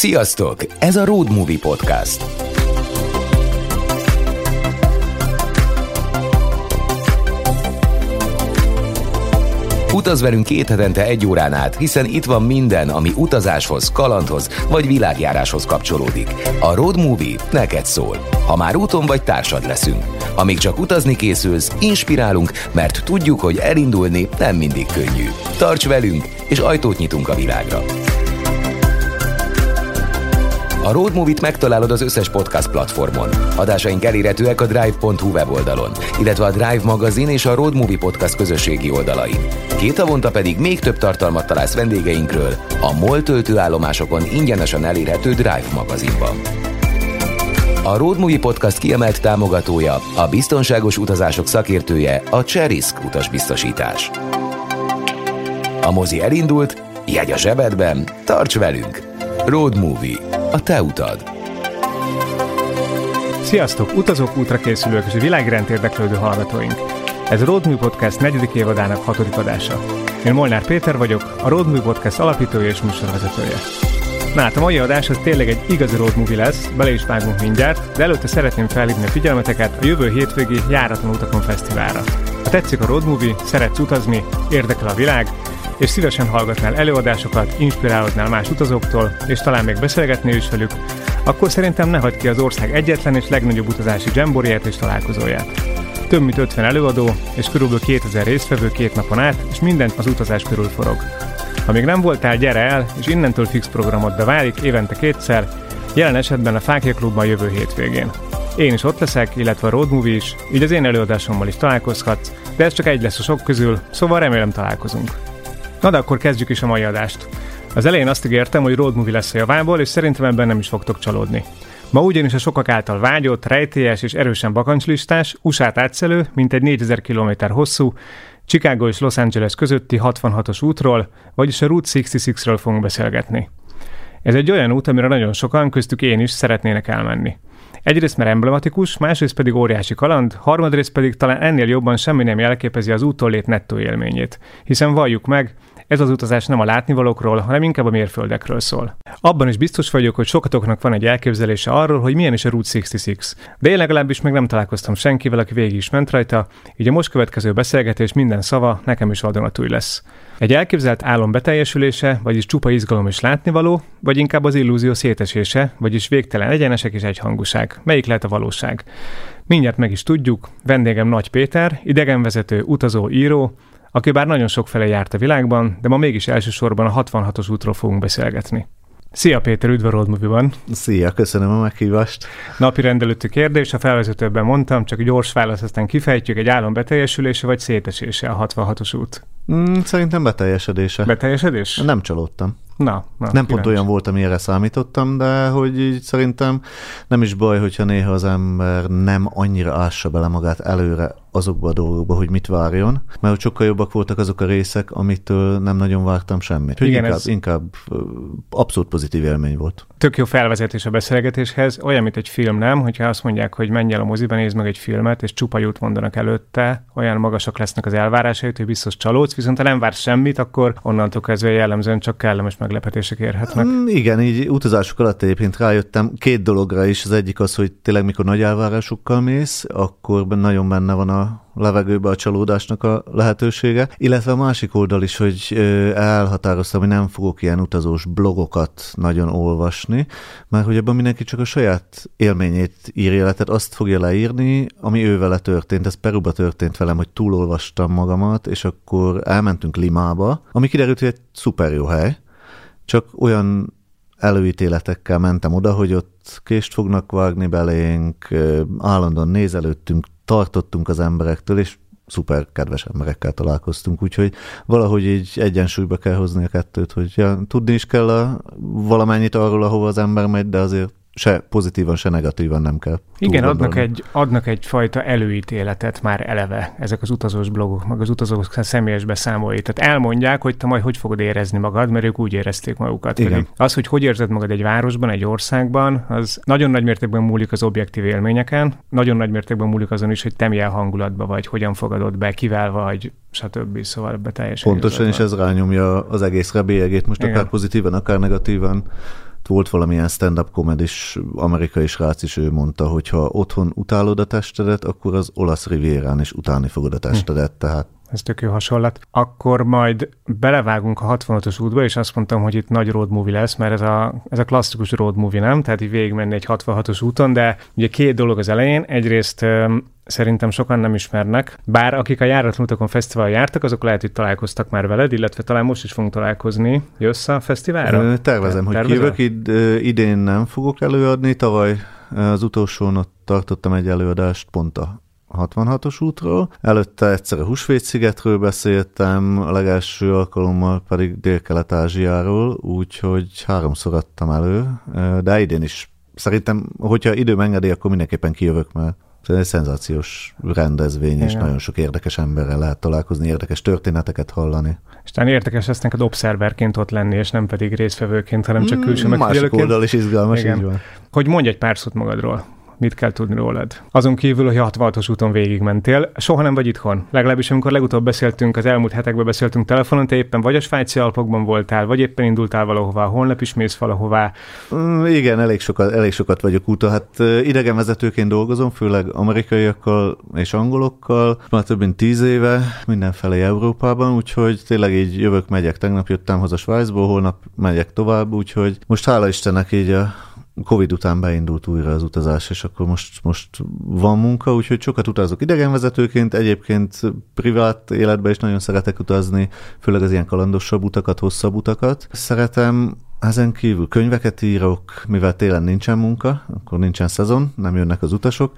Sziasztok! Ez a Road Movie Podcast. Utaz velünk két hetente egy órán át, hiszen itt van minden, ami utazáshoz, kalandhoz vagy világjáráshoz kapcsolódik. A Road Movie neked szól. Ha már úton vagy, társad leszünk. Amíg csak utazni készülsz, inspirálunk, mert tudjuk, hogy elindulni nem mindig könnyű. Tarts velünk, és ajtót nyitunk a világra. A Road Movie-t megtalálod az összes podcast platformon. Adásaink elérhetőek a drive.hu weboldalon, illetve a Drive magazin és a Road Movie Podcast közösségi oldalain. Két havonta pedig még több tartalmat találsz vendégeinkről a MOL töltőállomásokon ingyenesen elérhető Drive magazinban. A Road Movie Podcast kiemelt támogatója, a biztonságos utazások szakértője, a Cserisk utasbiztosítás. A mozi elindult, jegy a zsebedben, tarts velünk! Road a te utad. Sziasztok, utazók, útra készülők és világrend érdeklődő hallgatóink. Ez a Roadmű Podcast negyedik évadának hatodik adása. Én Molnár Péter vagyok, a Roadmű Podcast alapítója és műsorvezetője. Na hát a mai adás az tényleg egy igazi road movie lesz, bele is vágunk mindjárt, de előtte szeretném felhívni a figyelmeteket a jövő hétvégi Járatlan Utakon Fesztiválra. Ha tetszik a road movie, szeretsz utazni, érdekel a világ, és szívesen hallgatnál előadásokat, inspirálódnál más utazóktól, és talán még beszélgetnél is velük, akkor szerintem ne hagyd ki az ország egyetlen és legnagyobb utazási dzsemboriát és találkozóját. Több mint 50 előadó, és körülbelül 2000 résztvevő két napon át, és minden az utazás körül forog. Ha még nem voltál, gyere el, és innentől fix programodba válik évente kétszer, jelen esetben a Fákja Klubban jövő hétvégén. Én is ott leszek, illetve a Road Movie is, így az én előadásommal is találkozhatsz, de ez csak egy lesz a sok közül, szóval remélem találkozunk. Na de akkor kezdjük is a mai adást. Az elején azt ígértem, hogy road movie lesz a javából, és szerintem ebben nem is fogtok csalódni. Ma ugyanis a sokak által vágyott, rejtélyes és erősen bakancslistás, usa átszelő, mint egy 4000 km hosszú, Chicago és Los Angeles közötti 66-os útról, vagyis a Route 66-ről fogunk beszélgetni. Ez egy olyan út, amire nagyon sokan, köztük én is szeretnének elmenni. Egyrészt mert emblematikus, másrészt pedig óriási kaland, harmadrészt pedig talán ennél jobban semmi nem jelképezi az úttól lét nettó élményét. Hiszen valljuk meg, ez az utazás nem a látnivalókról, hanem inkább a mérföldekről szól. Abban is biztos vagyok, hogy sokatoknak van egy elképzelése arról, hogy milyen is a Route 66. De én legalábbis meg nem találkoztam senkivel, aki végig is ment rajta, így a most következő beszélgetés minden szava nekem is vadonatúj lesz. Egy elképzelt álom beteljesülése, vagyis csupa izgalom és látnivaló, vagy inkább az illúzió szétesése, vagyis végtelen egyenesek és egyhangúság. Melyik lehet a valóság? Mindjárt meg is tudjuk, vendégem Nagy Péter, idegenvezető, utazó, író, aki bár nagyon sok fele járt a világban, de ma mégis elsősorban a 66-os útról fogunk beszélgetni. Szia Péter, üdv a Road Movie-ban! Szia, köszönöm a meghívást! Napi rendelőtti kérdés, a felvezetőben mondtam, csak gyors válasz, aztán kifejtjük egy álom beteljesülése vagy szétesése a 66-os út. Mm, szerintem beteljesedése. Beteljesedés? Nem csalódtam. Na, na nem pont olyan volt, amire számítottam, de hogy így szerintem nem is baj, hogyha néha az ember nem annyira ássa bele magát előre azokba a dolgokba, hogy mit várjon, mert hogy sokkal jobbak voltak azok a részek, amitől nem nagyon vártam semmit. Hogy Igen, inkább, ez... inkább abszolút pozitív élmény volt. Tök jó felvezetés a beszélgetéshez, olyan, mint egy film, nem? Hogyha azt mondják, hogy menj el a moziba, nézd meg egy filmet, és csupa jót mondanak előtte, olyan magasak lesznek az elvárásai, hogy biztos csalódsz, viszont ha nem vársz semmit, akkor onnantól kezdve jellemzően csak kellemes meglepetések érhetnek. Mm, igen, így utazások alatt egyébként rájöttem két dologra is. Az egyik az, hogy tényleg mikor nagy elvárásokkal mész, akkor nagyon benne van a levegőbe a csalódásnak a lehetősége, illetve a másik oldal is, hogy elhatároztam, hogy nem fogok ilyen utazós blogokat nagyon olvasni, mert hogy ebben mindenki csak a saját élményét írja le, tehát azt fogja leírni, ami ő vele történt. Ez Peruba történt velem, hogy túlolvastam magamat, és akkor elmentünk Limába, ami kiderült, hogy egy szuper jó hely, csak olyan előítéletekkel mentem oda, hogy ott kést fognak vágni belénk, állandóan nézelődtünk, tartottunk az emberektől, és szuper kedves emberekkel találkoztunk, úgyhogy valahogy így egyensúlyba kell hozni a kettőt, hogy ja, tudni is kell a, valamennyit arról, ahova az ember megy, de azért se pozitívan, se negatívan nem kell. Igen, adnak, egy, adnak egyfajta előítéletet már eleve ezek az utazós blogok, meg az utazók személyes beszámolói. Tehát elmondják, hogy te majd hogy fogod érezni magad, mert ők úgy érezték magukat. Igen. Pedig az, hogy hogy érzed magad egy városban, egy országban, az nagyon nagy mértékben múlik az objektív élményeken, nagyon nagy mértékben múlik azon is, hogy te milyen hangulatban vagy, hogyan fogadod be, kivel vagy, stb. Szóval ebbe teljesen Pontosan, és ez rányomja az egészre bélyegét, most Igen. akár pozitívan, akár negatívan Volt valamilyen stand-up komedis amerikai srác is, ő mondta, hogy ha otthon utálod a testedet, akkor az olasz rivérán is utálni fogod a testedet, tehát ez tök jó hasonlat. Akkor majd belevágunk a 65-os útba, és azt mondtam, hogy itt nagy road movie lesz, mert ez a, ez a klasszikus road movie, nem? Tehát így végigmenni egy 66-os úton, de ugye két dolog az elején. Egyrészt szerintem sokan nem ismernek, bár akik a járatlan utakon fesztivál jártak, azok lehet, hogy találkoztak már veled, illetve talán most is fogunk találkozni. Jössz a fesztiválra? Tervezem, hogy kijövök, id, idén nem fogok előadni, tavaly az utolsón ott tartottam egy előadást pont a 66-os útról. Előtte egyszer a Húsvét-szigetről beszéltem, a legelső alkalommal pedig Dél-Kelet-Ázsiáról, úgyhogy háromszor adtam elő, de idén is szerintem, hogyha időm engedi, akkor mindenképpen kijövök, mert ez egy szenzációs rendezvény, Igen. és nagyon sok érdekes emberrel lehet találkozni, érdekes történeteket hallani. És talán érdekes ezt neked obszerverként ott lenni, és nem pedig résztvevőként, hanem csak külső mm, megfigyelőként. Másik oldal is izgalmas, Igen. így van. Hogy mondj egy pár szót magadról mit kell tudni rólad? Azon kívül, hogy 66-os úton végigmentél, soha nem vagy itthon. Legalábbis amikor legutóbb beszéltünk, az elmúlt hetekben beszéltünk telefonon, te éppen vagy a svájci alpokban voltál, vagy éppen indultál valahová, holnap is mész valahová. Mm, igen, elég sokat, elég sokat vagyok úton. Hát idegenvezetőként dolgozom, főleg amerikaiakkal és angolokkal. Már több mint tíz éve mindenfelé Európában, úgyhogy tényleg így jövök, megyek. Tegnap jöttem haza Svájcból, holnap megyek tovább, úgyhogy most hála Istennek így a Covid után beindult újra az utazás, és akkor most, most van munka, úgyhogy sokat utazok idegenvezetőként, egyébként privát életben is nagyon szeretek utazni, főleg az ilyen kalandosabb utakat, hosszabb utakat. Szeretem ezen kívül könyveket írok, mivel télen nincsen munka, akkor nincsen szezon, nem jönnek az utasok,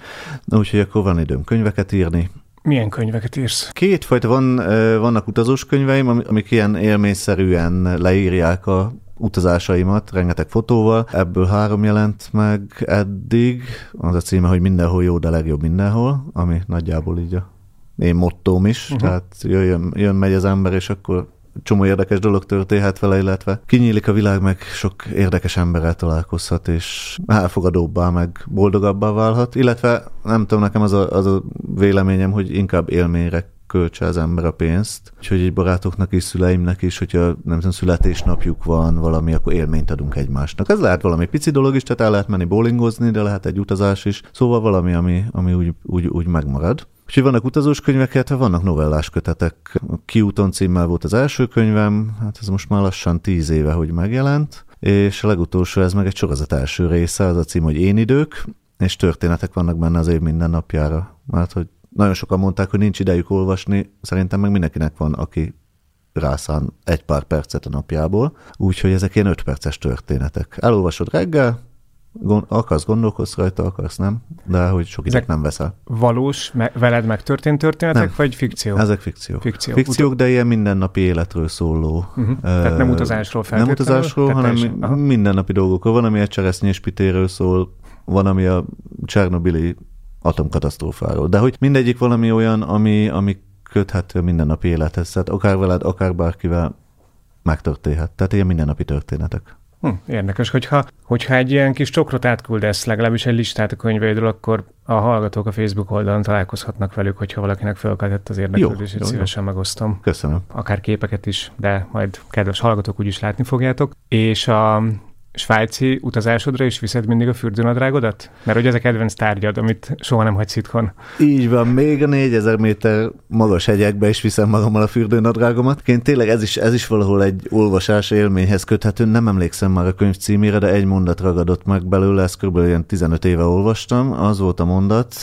úgyhogy akkor van időm könyveket írni, milyen könyveket írsz? Kétfajta van, vannak utazós könyveim, amik ilyen élményszerűen leírják a utazásaimat, rengeteg fotóval. Ebből három jelent meg eddig. Az a címe, hogy mindenhol jó, de legjobb mindenhol, ami nagyjából így a én mottóm is, uh-huh. tehát jöjjön, jön, megy az ember, és akkor csomó érdekes dolog történhet vele, illetve kinyílik a világ, meg sok érdekes emberrel találkozhat, és elfogadóbbá, meg boldogabbá válhat, illetve nem tudom, nekem az a, az a véleményem, hogy inkább élményre költse az ember a pénzt. Úgyhogy egy barátoknak és szüleimnek is, hogyha nem tudom, születésnapjuk van valami, akkor élményt adunk egymásnak. Ez lehet valami pici dolog is, tehát el lehet menni bowlingozni, de lehet egy utazás is. Szóval valami, ami, ami úgy, úgy, úgy megmarad. Úgyhogy vannak utazós könyvek, illetve vannak novellás kötetek. A Kiúton címmel volt az első könyvem, hát ez most már lassan tíz éve, hogy megjelent, és a legutolsó ez meg egy sorozat első része, az a cím, hogy Én idők, és történetek vannak benne az év minden napjára. Mert hogy nagyon sokan mondták, hogy nincs idejük olvasni, szerintem meg mindenkinek van, aki rászán egy pár percet a napjából, úgyhogy ezek ilyen öt perces történetek. Elolvasod reggel, gond, akarsz, gondolkodsz rajta, akarsz, nem? De hogy sok időt nem veszel. Valós, me- veled megtörtént történetek, nem. vagy fikció? Ezek fikció. Fikció. Fikciók, de ilyen mindennapi életről szóló. Uh-huh. Tehát nem utazásról feltétlenül? Nem utazásról, hanem teljesen. mindennapi dolgokról. Van, ami a cseresznyespitéről szól, van, ami a Csernobili atomkatasztrófáról. De hogy mindegyik valami olyan, ami, ami köthető mindennapi élethez. Tehát akár veled, akár bárkivel megtörténhet. Tehát ilyen mindennapi történetek. Hm, érdekes, hogyha, hogyha egy ilyen kis csokrot átküldesz, legalábbis egy listát a könyveidről, akkor a hallgatók a Facebook oldalon találkozhatnak velük, hogyha valakinek felkeltett az érdeklődését, szívesen jó. megosztom. Köszönöm. Akár képeket is, de majd kedves hallgatók úgyis látni fogjátok. És a svájci utazásodra is viszed mindig a fürdőnadrágodat? Mert hogy ez a kedvenc tárgyad, amit soha nem hagysz itthon. Így van, még a 4000 méter magas hegyekbe is viszem magammal a fürdőnadrágomat. Én tényleg ez is, ez is valahol egy olvasás élményhez köthető, nem emlékszem már a könyv címére, de egy mondat ragadott meg belőle, ezt kb. ilyen 15 éve olvastam. Az volt a mondat,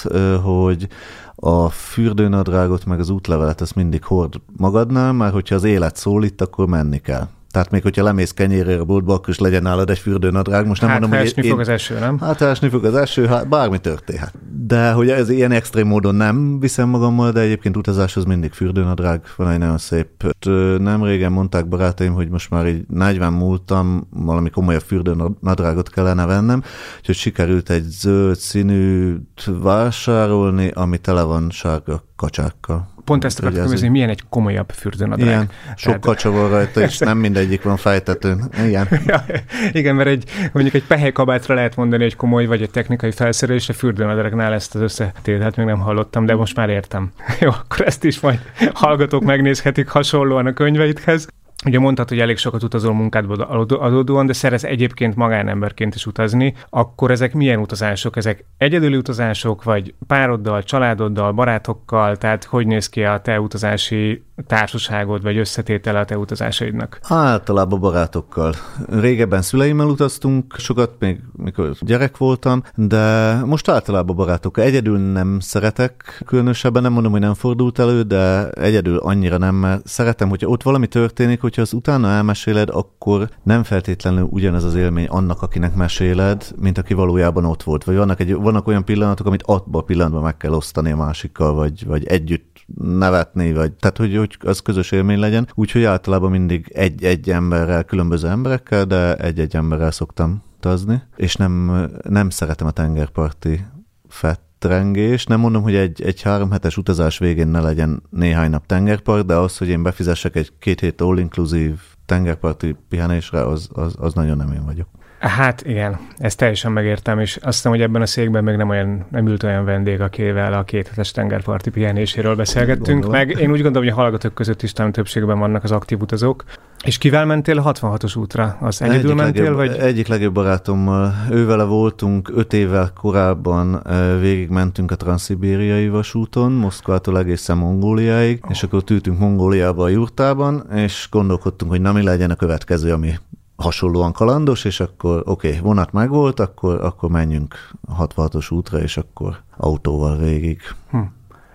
hogy a fürdőnadrágot meg az útlevelet ezt mindig hord magadnál, már hogyha az élet szólít, akkor menni kell. Tehát még hogyha lemész kenyérre a boltba, akkor is legyen nálad egy fürdőnadrág. Most nem hát, mondom, hogy én... fog az eső, nem? Hát esni fog az eső, hát bármi történhet. De hogy ez ilyen extrém módon nem viszem magammal, de egyébként utazáshoz mindig fürdőnadrág. Van egy nagyon szép. Nem régen mondták barátaim, hogy most már így 40 múltam, valami komolyabb fürdőnadrágot kellene vennem, úgyhogy sikerült egy zöld színű vásárolni, ami tele van sárga kacsákkal. Pont ezt akartam kérdezni, hogy milyen egy komolyabb fürdőnadrág. Igen, sok Tehát... kacsa van rajta, és nem mindegyik van fejtetőn. Igen. ja, igen, mert egy, mondjuk egy pehelykabátra lehet mondani, hogy komoly vagy egy technikai felszerelés, a fürdőnadrágnál ezt az összetételt még nem hallottam, de most már értem. Jó, akkor ezt is majd hallgatók megnézhetik hasonlóan a könyveidhez. Ugye mondtad, hogy elég sokat utazol munkádból adódóan, de szerez egyébként magánemberként is utazni, akkor ezek milyen utazások? Ezek egyedüli utazások, vagy pároddal, családoddal, barátokkal? Tehát hogy néz ki a te utazási társaságod, vagy összetétele a te utazásaidnak? Általában barátokkal. Régebben szüleimmel utaztunk, sokat még mikor gyerek voltam, de most általában barátokkal. Egyedül nem szeretek, különösebben nem mondom, hogy nem fordult elő, de egyedül annyira nem, mert szeretem, hogyha ott valami történik, hogyha az utána elmeséled, akkor nem feltétlenül ugyanaz az élmény annak, akinek meséled, mint aki valójában ott volt. Vagy vannak, egy, vannak olyan pillanatok, amit abban a pillanatban meg kell osztani a másikkal, vagy, vagy együtt nevetni, vagy tehát, hogy, hogy az közös élmény legyen. Úgyhogy általában mindig egy-egy emberrel, különböző emberekkel, de egy-egy emberrel szoktam utazni, és nem, nem szeretem a tengerparti fett trengés. Nem mondom, hogy egy, egy három hetes utazás végén ne legyen néhány nap tengerpart, de az, hogy én befizessek egy két hét all-inclusive tengerparti pihenésre, az, az, az nagyon nem én vagyok. Hát igen, ezt teljesen megértem, és azt hiszem, hogy ebben a székben még nem, olyan, nem ült olyan vendég, akivel a kéthetes tengerparti pihenéséről beszélgettünk. Gondolom. Meg én úgy gondolom, hogy a hallgatók között is talán többségben vannak az aktív utazók. És kivel mentél a 66-os útra? Az egyedül egyik mentél, legjobb, vagy? Egyik legjobb barátommal. Ővele voltunk öt évvel korábban, végig mentünk a transzibériai vasúton, Moszkvától egészen Mongóliáig, oh. és akkor tűtünk Mongóliába a jurtában, és gondolkodtunk, hogy na mi legyen a következő, ami hasonlóan kalandos, és akkor oké, okay, vonat megvolt, akkor, akkor menjünk a 66-os útra, és akkor autóval végig. Hm.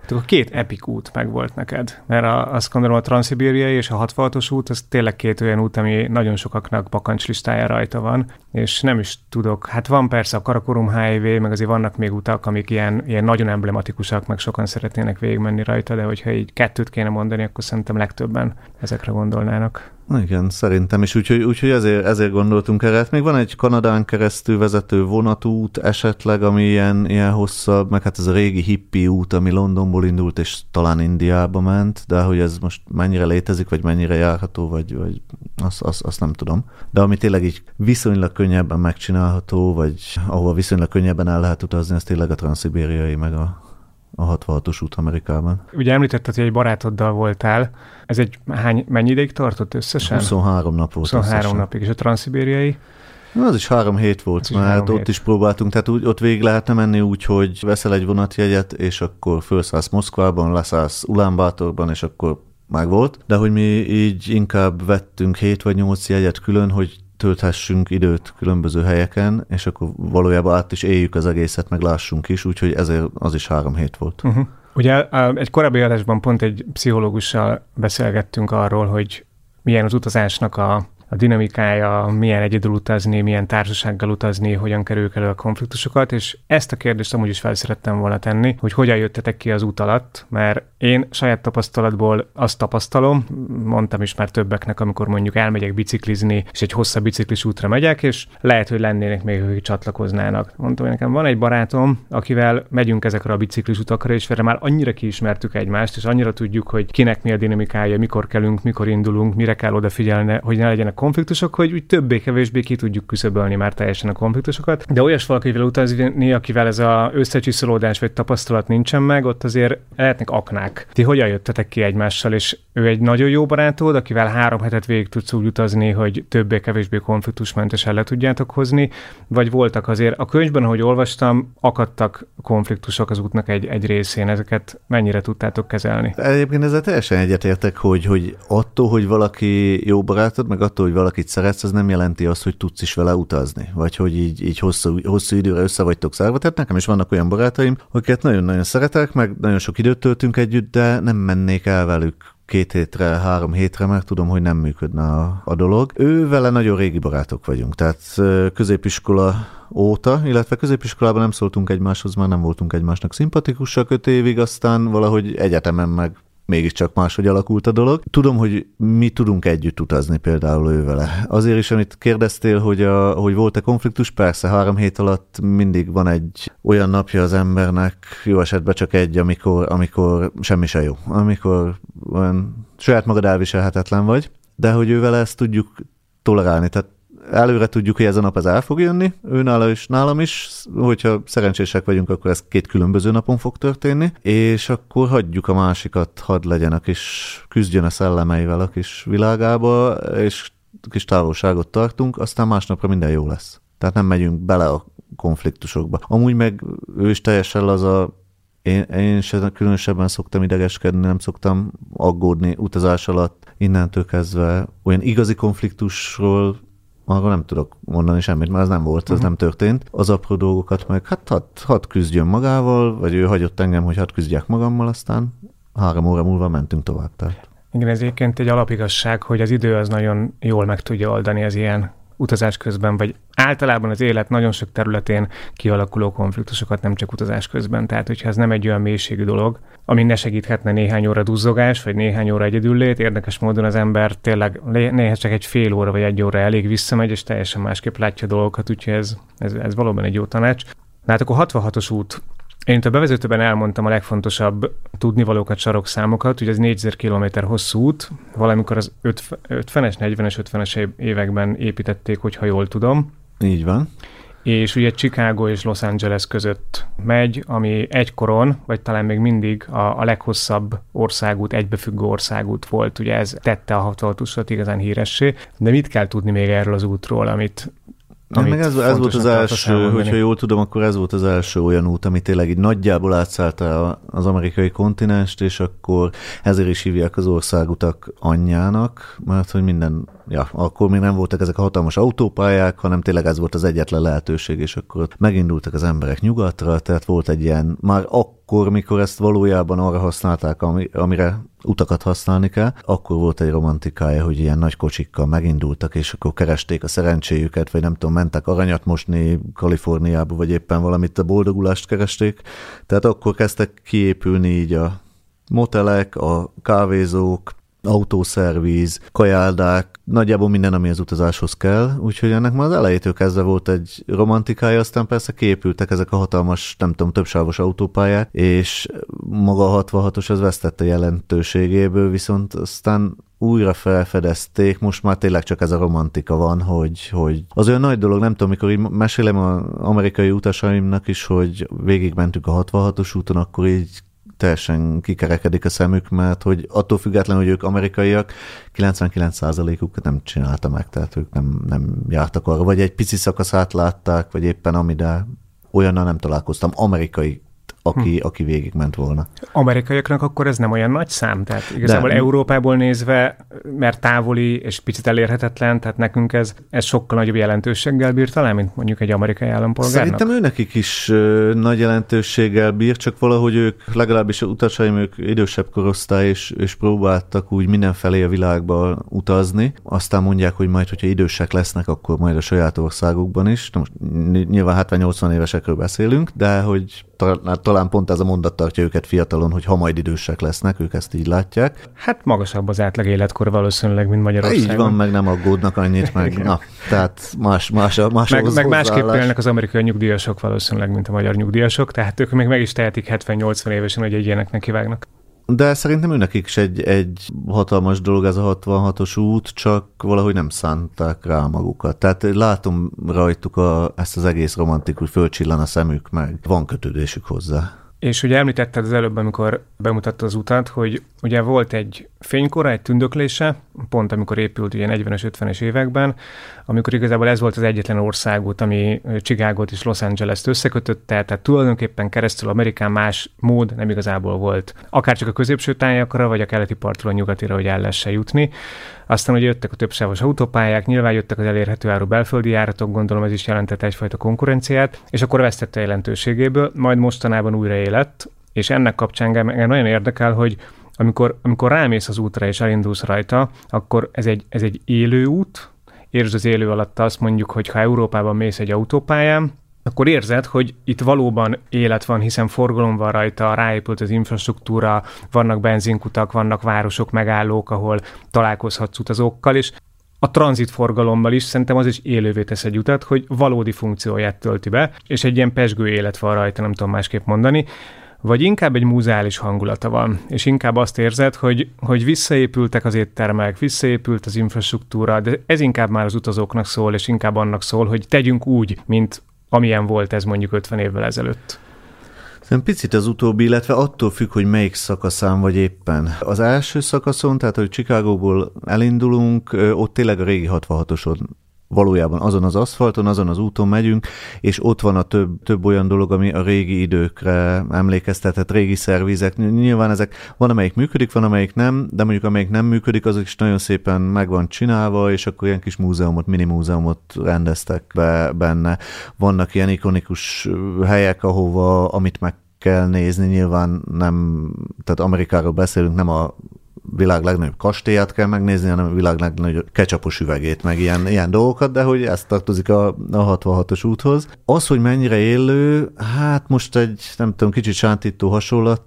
Tehát két epik út meg volt neked, mert azt gondolom a Transzibériai és a 66-os út, az tényleg két olyan út, ami nagyon sokaknak bakancslistája rajta van, és nem is tudok, hát van persze a Karakorum Highway, meg azért vannak még utak, amik ilyen, ilyen nagyon emblematikusak, meg sokan szeretnének végigmenni rajta, de hogyha így kettőt kéne mondani, akkor szerintem legtöbben ezekre gondolnának. Igen, szerintem is, úgyhogy, úgyhogy ezért, ezért gondoltunk erre. Hát még van egy Kanadán keresztül vezető vonatút esetleg, ami ilyen, ilyen hosszabb, meg hát ez a régi hippi út, ami Londonból indult, és talán Indiába ment, de hogy ez most mennyire létezik, vagy mennyire járható, vagy, vagy azt, azt, azt nem tudom. De ami tényleg így viszonylag könnyebben megcsinálható, vagy ahova viszonylag könnyebben el lehet utazni, ez tényleg a transzibériai, meg a, a 66-os út Amerikában. Ugye említetted, hogy egy barátoddal voltál. Ez egy hány, mennyi ideig tartott összesen? 23 nap volt 23 összesen. napig. És a transzibériai? Az is három hét volt, mert három ott hét. is próbáltunk, tehát úgy, ott végig lehetne menni úgy, hogy veszel egy vonatjegyet, és akkor felszállsz Moszkvában, leszállsz Ulánbátorban, és akkor meg volt, de hogy mi így inkább vettünk 7 vagy 8 jegyet külön, hogy tölthessünk időt különböző helyeken, és akkor valójában át is éljük az egészet, meg lássunk is, úgyhogy ezért az is három hét volt. Uh-huh. Ugye egy korábbi adásban pont egy pszichológussal beszélgettünk arról, hogy milyen az utazásnak a a dinamikája, milyen egyedül utazni, milyen társasággal utazni, hogyan kerüljük elő a konfliktusokat, és ezt a kérdést amúgy is fel szerettem volna tenni, hogy hogyan jöttetek ki az út alatt, mert én saját tapasztalatból azt tapasztalom, mondtam is már többeknek, amikor mondjuk elmegyek biciklizni, és egy hosszabb biciklis útra megyek, és lehet, hogy lennének még, hogy csatlakoznának. Mondtam, hogy nekem van egy barátom, akivel megyünk ezekre a biciklis utakra, és vele már annyira kiismertük egymást, és annyira tudjuk, hogy kinek mi a dinamikája, mikor kelünk, mikor indulunk, mire kell odafigyelni, hogy ne legyenek konfliktusok, hogy úgy többé-kevésbé ki tudjuk küszöbölni már teljesen a konfliktusokat. De olyas valakivel utazni, akivel ez a összecsiszolódás vagy tapasztalat nincsen meg, ott azért lehetnek aknák. Ti hogyan jöttetek ki egymással, és ő egy nagyon jó barátod, akivel három hetet végig tudsz úgy utazni, hogy többé-kevésbé konfliktusmentesen le tudjátok hozni, vagy voltak azért a könyvben, ahogy olvastam, akadtak konfliktusok az útnak egy, egy részén, ezeket mennyire tudtátok kezelni? Egyébként ezzel teljesen egyetértek, hogy, hogy attól, hogy valaki jó barátod, meg attól, hogy valakit szeretsz, az nem jelenti azt, hogy tudsz is vele utazni, vagy hogy így, így hosszú, hosszú időre össze vagytok szárva. Tehát nekem is vannak olyan barátaim, akiket nagyon-nagyon szeretek, meg nagyon sok időt töltünk együtt, de nem mennék el velük két hétre, három hétre, mert tudom, hogy nem működne a, a dolog. Ő vele nagyon régi barátok vagyunk, tehát középiskola óta, illetve középiskolában nem szóltunk egymáshoz, már nem voltunk egymásnak szimpatikusak öt évig, aztán valahogy egyetemen meg mégiscsak máshogy alakult a dolog. Tudom, hogy mi tudunk együtt utazni például ő vele. Azért is, amit kérdeztél, hogy, a, hogy volt-e konfliktus, persze három hét alatt mindig van egy olyan napja az embernek, jó esetben csak egy, amikor, amikor semmi se jó, amikor olyan saját magad elviselhetetlen vagy, de hogy ő vele ezt tudjuk tolerálni, tehát előre tudjuk, hogy ez a nap ez el fog jönni, ő nála is, nálam is, hogyha szerencsések vagyunk, akkor ez két különböző napon fog történni, és akkor hagyjuk a másikat, hadd legyen a kis, küzdjön a szellemeivel a kis világába, és kis távolságot tartunk, aztán másnapra minden jó lesz. Tehát nem megyünk bele a konfliktusokba. Amúgy meg ő is teljesen az a én, én sem különösebben szoktam idegeskedni, nem szoktam aggódni utazás alatt. Innentől kezdve olyan igazi konfliktusról arról nem tudok mondani semmit, mert ez nem volt, ez uh-huh. nem történt. Az apró dolgokat meg, hát hadd had küzdjön magával, vagy ő hagyott engem, hogy hadd küzdjek magammal, aztán három óra múlva mentünk tovább. Tehát. Igen, ez egyébként egy alapigasság, hogy az idő az nagyon jól meg tudja oldani az ilyen utazás közben, vagy általában az élet nagyon sok területén kialakuló konfliktusokat, nem csak utazás közben. Tehát, hogyha ez nem egy olyan mélységű dolog, ami ne segíthetne néhány óra duzzogás, vagy néhány óra egyedüllét, érdekes módon az ember tényleg néha csak egy fél óra vagy egy óra elég visszamegy, és teljesen másképp látja dolgokat, úgyhogy ez, ez, ez valóban egy jó tanács. Na hát akkor 66-os út én itt a bevezetőben elmondtam a legfontosabb tudnivalókat, sarokszámokat, ugye ez 4000 km hosszú út, valamikor az 50-es, 40-es, 50-es években építették, hogyha jól tudom. Így van. És ugye Chicago és Los Angeles között megy, ami egykoron, vagy talán még mindig a, a leghosszabb országút, egybefüggő országút volt. Ugye ez tette a 66 igazán híressé. De mit kell tudni még erről az útról, amit amit meg ez, ez volt az első, hogyha jól tudom, akkor ez volt az első olyan út, ami tényleg így nagyjából átszállta az amerikai kontinenst, és akkor ezért is hívják az országutak anyjának, mert hogy minden, ja, akkor még nem voltak ezek a hatalmas autópályák, hanem tényleg ez volt az egyetlen lehetőség, és akkor megindultak az emberek nyugatra, tehát volt egy ilyen, már akkor, mikor ezt valójában arra használták, ami, amire utakat használni kell, akkor volt egy romantikája, hogy ilyen nagy kocsikkal megindultak, és akkor keresték a szerencséjüket, vagy nem tudom, mentek aranyat mosni Kaliforniába, vagy éppen valamit a boldogulást keresték. Tehát akkor kezdtek kiépülni így a motelek, a kávézók, autószervíz, kajáldák, nagyjából minden, ami az utazáshoz kell, úgyhogy ennek már az elejétől kezdve volt egy romantikája, aztán persze képültek ezek a hatalmas, nem tudom, többsávos autópályák, és maga a 66-os az vesztette jelentőségéből, viszont aztán újra felfedezték, most már tényleg csak ez a romantika van, hogy, hogy az olyan nagy dolog, nem tudom, mikor így mesélem az amerikai utasaimnak is, hogy végigmentünk a 66-os úton, akkor így teljesen kikerekedik a szemük, mert hogy attól függetlenül, hogy ők amerikaiak, 99%-uk nem csinálta meg, tehát ők nem, nem jártak arra, vagy egy pici szakaszát látták, vagy éppen ami, de olyannal nem találkoztam, amerikai aki, hm. aki végigment volna. Amerikaiaknak akkor ez nem olyan nagy szám? Tehát igazából De, Európából nézve, mert távoli és picit elérhetetlen, tehát nekünk ez, ez sokkal nagyobb jelentőséggel bír talán, mint mondjuk egy amerikai állampolgárnak? Szerintem őnekik is ö, nagy jelentőséggel bír, csak valahogy ők, legalábbis a utasaim, ők idősebb korosztály, és, és próbáltak úgy mindenfelé a világba utazni. Aztán mondják, hogy majd, hogyha idősek lesznek, akkor majd a saját országukban is. Most nyilván 70-80 évesekről beszélünk, de hogy talán, pont ez a mondat tartja őket fiatalon, hogy ha majd idősek lesznek, ők ezt így látják. Hát magasabb az átlag életkor valószínűleg, mint Magyarországon. Így van, meg nem aggódnak annyit, meg na, tehát más, más, más Meg, meg másképp élnek az amerikai nyugdíjasok valószínűleg, mint a magyar nyugdíjasok, tehát ők még meg is tehetik 70-80 évesen, hogy egy ilyeneknek kivágnak. De szerintem őnek is egy, egy hatalmas dolog ez a 66-os út, csak valahogy nem szánták rá magukat. Tehát látom rajtuk a, ezt az egész romantikus, fölcsillan a szemük, meg van kötődésük hozzá. És ugye említetted az előbb, amikor bemutatta az utat, hogy ugye volt egy fénykora, egy tündöklése, pont amikor épült ugye 40-es, 50-es években, amikor igazából ez volt az egyetlen országút, ami Chicago-t és Los Angeles-t összekötötte, tehát tulajdonképpen keresztül Amerikán más mód nem igazából volt. Akár csak a középső tájakra, vagy a keleti partról a nyugatira, hogy el lehessen jutni. Aztán ugye jöttek a többsávos autópályák, nyilván jöttek az elérhető áru belföldi járatok, gondolom ez is jelentett egyfajta konkurenciát, és akkor vesztette jelentőségéből, majd mostanában újra élet, és ennek kapcsán engem nagyon érdekel, hogy amikor, amikor rámész az útra és elindulsz rajta, akkor ez egy, ez egy élő út, értsd az élő alatt azt mondjuk, hogy ha Európában mész egy autópályán, akkor érzed, hogy itt valóban élet van, hiszen forgalom van rajta, ráépült az infrastruktúra, vannak benzinkutak, vannak városok, megállók, ahol találkozhatsz utazókkal, és a tranzit forgalommal is szerintem az is élővé tesz egy utat, hogy valódi funkcióját tölti be, és egy ilyen pesgő élet van rajta, nem tudom másképp mondani. vagy inkább egy múzeális hangulata van, és inkább azt érzed, hogy, hogy visszaépültek az éttermek, visszaépült az infrastruktúra, de ez inkább már az utazóknak szól, és inkább annak szól, hogy tegyünk úgy, mint amilyen volt ez mondjuk 50 évvel ezelőtt. Szerintem picit az utóbbi, illetve attól függ, hogy melyik szakaszán vagy éppen. Az első szakaszon, tehát hogy Chicagóból elindulunk, ott tényleg a régi 66-oson valójában azon az aszfalton, azon az úton megyünk, és ott van a több, több olyan dolog, ami a régi időkre emlékeztetett, régi szervizek. Nyilván ezek van, amelyik működik, van, amelyik nem, de mondjuk amelyik nem működik, azok is nagyon szépen meg van csinálva, és akkor ilyen kis múzeumot, mini múzeumot rendeztek be benne. Vannak ilyen ikonikus helyek, ahova, amit meg kell nézni, nyilván nem, tehát Amerikáról beszélünk, nem a világ legnagyobb kastélyát kell megnézni, hanem a világ legnagyobb kecsapos üvegét, meg ilyen, ilyen dolgokat, de hogy ez tartozik a, a 66-os úthoz. Az, hogy mennyire élő, hát most egy, nem tudom, kicsit sántító hasonlat,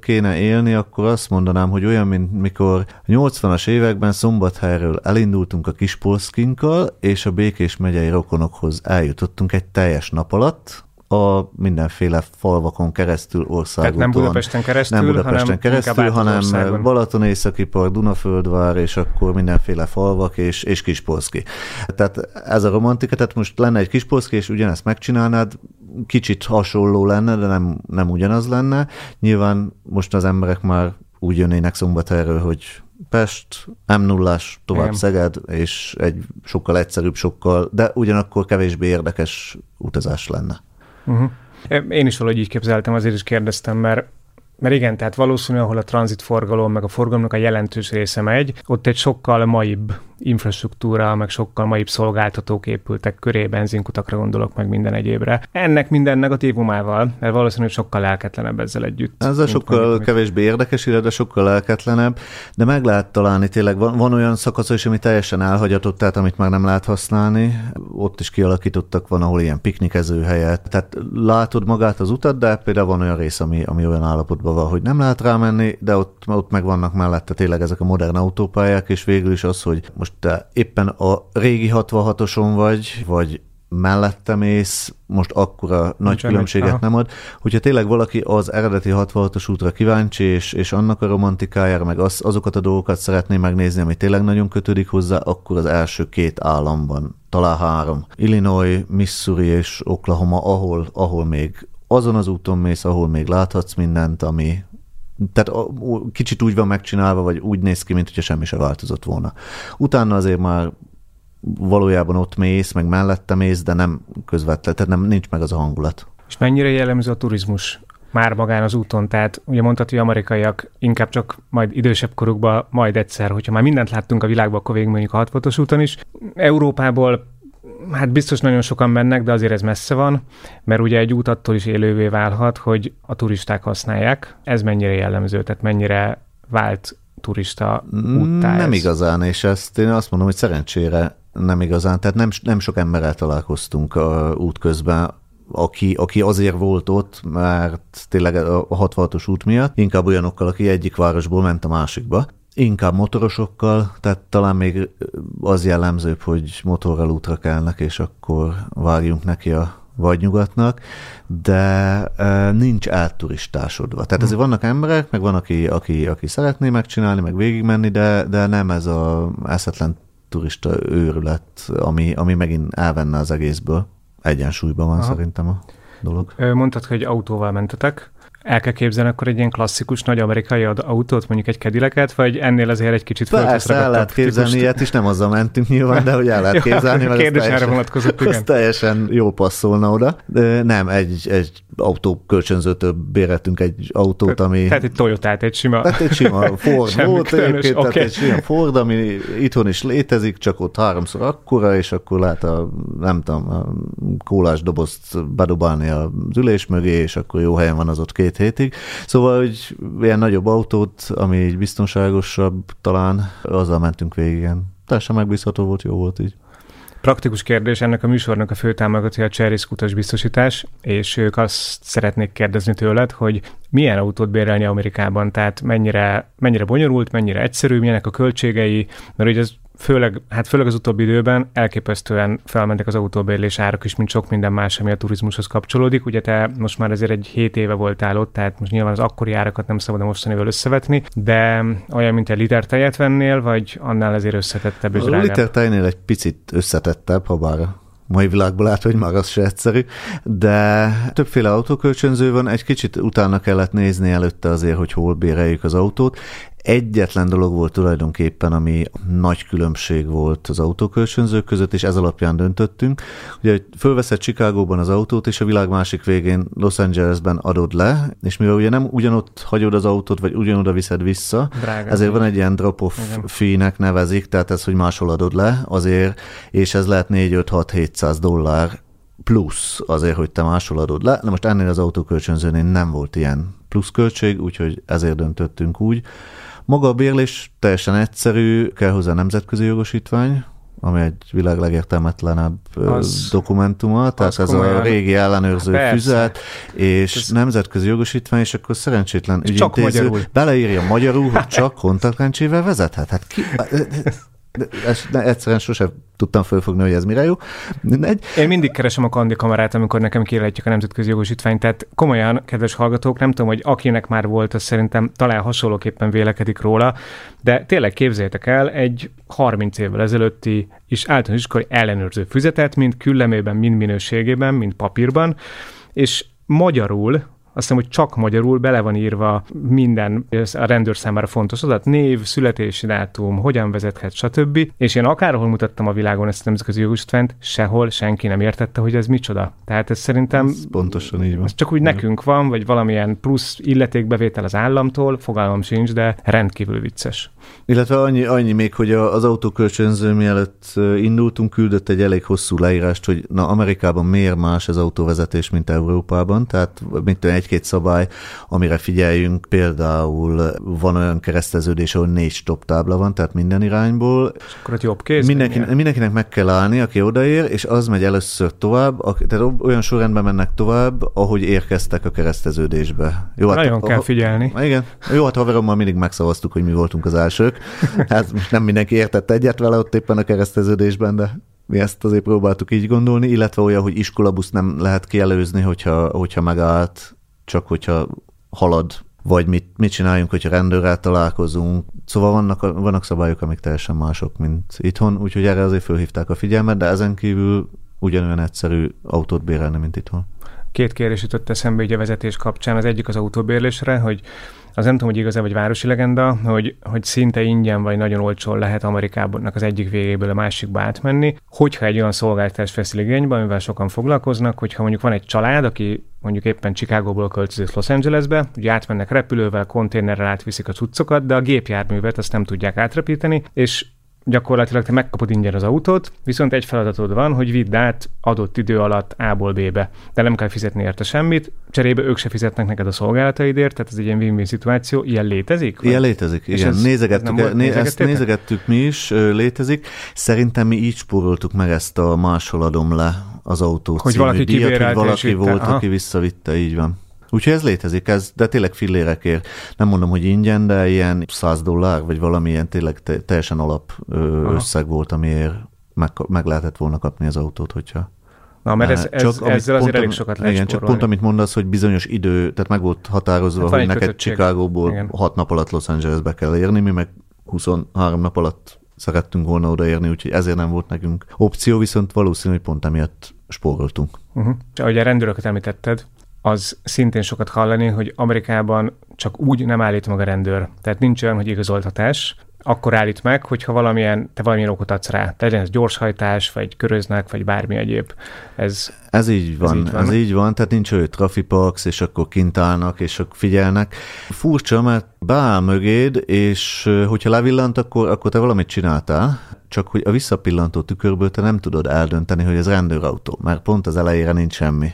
kéne élni, akkor azt mondanám, hogy olyan, mint mikor a 80-as években Szombathelyről elindultunk a Kispolszkinkkal, és a Békés megyei rokonokhoz eljutottunk egy teljes nap alatt, a mindenféle falvakon keresztül országúton. Tehát nem Budapesten keresztül, nem Budapesten hanem keresztül, hanem Balaton északi park, Dunaföldvár, és akkor mindenféle falvak, és, és Kispolszki. Tehát ez a romantika, tehát most lenne egy Kispolszki, és ugyanezt megcsinálnád, kicsit hasonló lenne, de nem, nem ugyanaz lenne. Nyilván most az emberek már úgy jönnének erről, hogy Pest, m 0 tovább Igen. Szeged, és egy sokkal egyszerűbb, sokkal, de ugyanakkor kevésbé érdekes utazás lenne. Uh-huh. Én is valahogy így képzeltem, azért is kérdeztem, mert mert igen, tehát valószínű, ahol a tranzitforgalom, meg a forgalomnak a jelentős része megy, ott egy sokkal maibb infrastruktúra, meg sokkal maibb szolgáltatók épültek köré, benzinkutakra gondolok, meg minden egyébre. Ennek minden negatívumával, mert valószínűleg sokkal lelketlenebb ezzel együtt. Ez a sokkal mondjuk, kevésbé érdekes, de sokkal lelketlenebb, de meg lehet találni tényleg. Van, van olyan szakasz is, ami teljesen elhagyatott, tehát amit már nem lehet használni. Ott is kialakítottak, van, ahol ilyen piknikező helyet. Tehát látod magát az utat, de például van olyan rész, ami, ami olyan állapotban van, hogy nem lehet rámenni, de ott, ott meg vannak mellette tényleg ezek a modern autópályák, és végül is az, hogy most te éppen a régi 66-oson vagy, vagy mellette mész, most akkora nagy Nincs különbséget nem ad. Hogyha tényleg valaki az eredeti 66-os útra kíváncsi, és, és annak a romantikájára, meg az, azokat a dolgokat szeretné megnézni, ami tényleg nagyon kötődik hozzá, akkor az első két államban, talán három. Illinois, Missouri és Oklahoma, ahol, ahol még azon az úton mész, ahol még láthatsz mindent, ami, tehát kicsit úgy van megcsinálva, vagy úgy néz ki, mint hogyha semmi se változott volna. Utána azért már valójában ott mész, meg mellette mész, de nem közvetlen, tehát nem, nincs meg az a hangulat. És mennyire jellemző a turizmus már magán az úton? Tehát ugye mondtad, hogy amerikaiak inkább csak majd idősebb korukban, majd egyszer, hogyha már mindent láttunk a világban, akkor végig mondjuk a hatfotos úton is. Európából Hát biztos nagyon sokan mennek, de azért ez messze van, mert ugye egy út attól is élővé válhat, hogy a turisták használják. Ez mennyire jellemző, tehát mennyire vált turista úttá Nem ez? igazán, és ezt én azt mondom, hogy szerencsére nem igazán. Tehát nem, nem sok emberrel találkoztunk a út közben, aki, aki azért volt ott, mert tényleg a 66-os út miatt, inkább olyanokkal, aki egyik városból ment a másikba. Inkább motorosokkal, tehát talán még az jellemzőbb, hogy motorral útra kelnek, és akkor vágjunk neki a vagy nyugatnak, de nincs átturistásodva. Tehát ezért vannak emberek, meg van, aki, aki, aki szeretné megcsinálni, meg végigmenni, de, de nem ez a eszetlen turista őrület, ami, ami megint elvenne az egészből. Egyensúlyban van Aha. szerintem a dolog. Mondtad, hogy autóval mentetek el kell képzelni akkor egy ilyen klasszikus nagy amerikai autót, mondjuk egy kedileket, vagy ennél azért egy kicsit Persze, el lehet képzelni ilyet is, nem azzal mentünk nyilván, de hogy el lehet képzelni. Mert kérdés erre vonatkozott, igen. Ez teljesen jól passzolna oda. De nem, egy, egy autó kölcsönzőtől béreltünk egy autót, ami... Tehát egy toyota egy sima... Tehát egy sima Ford volt egyébként, okay. tehát egy sima Ford, ami itthon is létezik, csak ott háromszor akkora, és akkor lehet a, nem tudom, a kólás dobozt bedobálni az ülés mögé, és akkor jó helyen van az ott két hétig. Szóval, hogy ilyen nagyobb autót, ami így biztonságosabb talán, azzal mentünk végig. Igen. Teljesen megbízható volt, jó volt így. Praktikus kérdés, ennek a műsornak a főtámogatója a Cserész utas biztosítás, és ők azt szeretnék kérdezni tőled, hogy milyen autót bérelni Amerikában, tehát mennyire, mennyire bonyolult, mennyire egyszerű, milyenek a költségei, mert ugye ez főleg, hát főleg az utóbbi időben elképesztően felmentek az autóbérlés árak is, mint sok minden más, ami a turizmushoz kapcsolódik. Ugye te most már azért egy 7 éve voltál ott, tehát most nyilván az akkori árakat nem szabad a mostanivel összevetni, de olyan, mint egy liter tejet vennél, vagy annál azért összetettebb és A liter tejnél egy picit összetettebb, ha bár mai világból át, hogy már az se egyszerű, de többféle autókölcsönző van, egy kicsit utána kellett nézni előtte azért, hogy hol béreljük az autót. Egyetlen dolog volt tulajdonképpen, ami nagy különbség volt az autókölcsönzők között, és ez alapján döntöttünk. Ugye fölveszed Chicagóban az autót, és a világ másik végén Los Angelesben adod le, és mivel ugye nem ugyanott hagyod az autót, vagy ugyanoda viszed vissza, Drága ezért van egy ilyen drop-off fee-nek nevezik, tehát ez, hogy máshol adod le azért, és ez lehet 4-5-6-700 dollár plusz azért, hogy te máshol adod le. Na most ennél az autókölcsönzőnél nem volt ilyen pluszköltség, úgyhogy ezért döntöttünk úgy. Maga a bérlés teljesen egyszerű, kell hozzá nemzetközi jogosítvány, ami egy világ legértelmetlenebb az, dokumentuma, tehát ez komolyan. a régi ellenőrző Persze. füzet, és ez nemzetközi jogosítvány, és akkor szerencsétlen ügyintéző beleírja magyarul, hogy csak kontaktlencsével vezethet. Hát ki, ezt egyszerűen sosem tudtam fölfogni, hogy ez mire jó. Mindegy. Én mindig keresem a kandi kamerát, amikor nekem kérhetjük a nemzetközi jogosítványt. Tehát komolyan, kedves hallgatók, nem tudom, hogy akinek már volt, az szerintem talán hasonlóképpen vélekedik róla, de tényleg képzeljétek el egy 30 évvel ezelőtti is általános iskolai ellenőrző füzetet, mind küllemében, mind minőségében, mind papírban, és magyarul azt hiszem, hogy csak magyarul bele van írva minden a rendőr számára fontos adat, név, születési dátum, hogyan vezethet, stb. És én akárhol mutattam a világon ezt a nemzetközi jogosítványt, sehol senki nem értette, hogy ez micsoda. Tehát ez szerintem... Ez pontosan így van. Ez csak úgy nekünk van, vagy valamilyen plusz illetékbevétel az államtól, fogalmam sincs, de rendkívül vicces. Illetve annyi, annyi még, hogy az autókölcsönző mielőtt indultunk, küldött egy elég hosszú leírást, hogy na Amerikában miért más az autóvezetés, mint Európában, tehát mint egy-két szabály, amire figyeljünk, például van olyan kereszteződés, ahol négy stop tábla van, tehát minden irányból. És akkor ott jobb kéz? Mindenki, mindenkinek meg kell állni, aki odaér, és az megy először tovább, tehát olyan sorrendben mennek tovább, ahogy érkeztek a kereszteződésbe. Jó, hát, Nagyon kell figyelni. Igen. Jó, hát haverommal mindig megszavaztuk, hogy mi voltunk az elsők. Hát most nem mindenki értett egyet vele ott éppen a kereszteződésben, de mi ezt azért próbáltuk így gondolni, illetve olyan, hogy iskolabusz nem lehet kielőzni, hogyha, hogyha megállt csak hogyha halad, vagy mit, mit csináljunk, hogyha rendőrrel találkozunk. Szóval vannak, vannak szabályok, amik teljesen mások, mint itthon, úgyhogy erre azért fölhívták a figyelmet, de ezen kívül ugyanolyan egyszerű autót bérelni, mint itthon. Két kérdés jutott eszembe így a vezetés kapcsán. Az egyik az autóbérlésre, hogy az nem tudom, hogy igaz-e vagy városi legenda, hogy, hogy szinte ingyen vagy nagyon olcsón lehet Amerikában az egyik végéből a másikba átmenni, hogyha egy olyan szolgáltatást veszel igénybe, amivel sokan foglalkoznak, hogyha mondjuk van egy család, aki mondjuk éppen Chicagóból költözik Los Angelesbe, ugye átmennek repülővel, konténerrel átviszik a cuccokat, de a gépjárművet azt nem tudják átrepíteni, és gyakorlatilag te megkapod ingyen az autót, viszont egy feladatod van, hogy vidd át adott idő alatt A-ból B-be. De nem kell fizetni érte semmit, cserébe ők se fizetnek neked a szolgálataidért, tehát ez egy ilyen win-win szituáció. Ilyen létezik? Vagy? Ilyen létezik, igen. Ez, nézegettük, ez né, ezt nézegettük mi is, létezik. Szerintem mi így spóroltuk meg ezt a máshol adom le az autót hogy valaki díjat, hogy valaki volt, aha. aki visszavitte, így van. Úgyhogy ez létezik, ez, de tényleg fillérekért. Nem mondom, hogy ingyen, de ilyen 100 dollár, vagy valamilyen tényleg te, teljesen alap ö, összeg volt, amiért meg, meg lehetett volna kapni az autót, hogyha Na, mert ez, ez, csak, ezzel azért elég sokat lehet Igen, csak pont amit mondasz, hogy bizonyos idő, tehát meg volt határozva, hát hogy neked Chicagóból 6 nap alatt Los Angelesbe kell érni, mi meg 23 nap alatt szerettünk volna odaérni, úgyhogy ezért nem volt nekünk opció, viszont valószínű, hogy pont emiatt spóroltunk. Uh-huh. Ahogy a rendőröket említetted, az szintén sokat hallani, hogy Amerikában csak úgy nem állít meg a rendőr. Tehát nincs olyan, hogy igazoltatás, akkor állít meg, hogyha valamilyen, te valamilyen okot adsz rá. Legyen ez gyorshajtás, vagy köröznek, vagy bármi egyéb. Ez, ez így van, ez így van, ez így van tehát nincs olyan trafipax, és akkor kint állnak, és akkor figyelnek. Furcsa, mert beáll mögéd, és hogyha levillant, akkor, akkor te valamit csináltál, csak hogy a visszapillantó tükörből te nem tudod eldönteni, hogy ez rendőrautó, mert pont az elejére nincs semmi.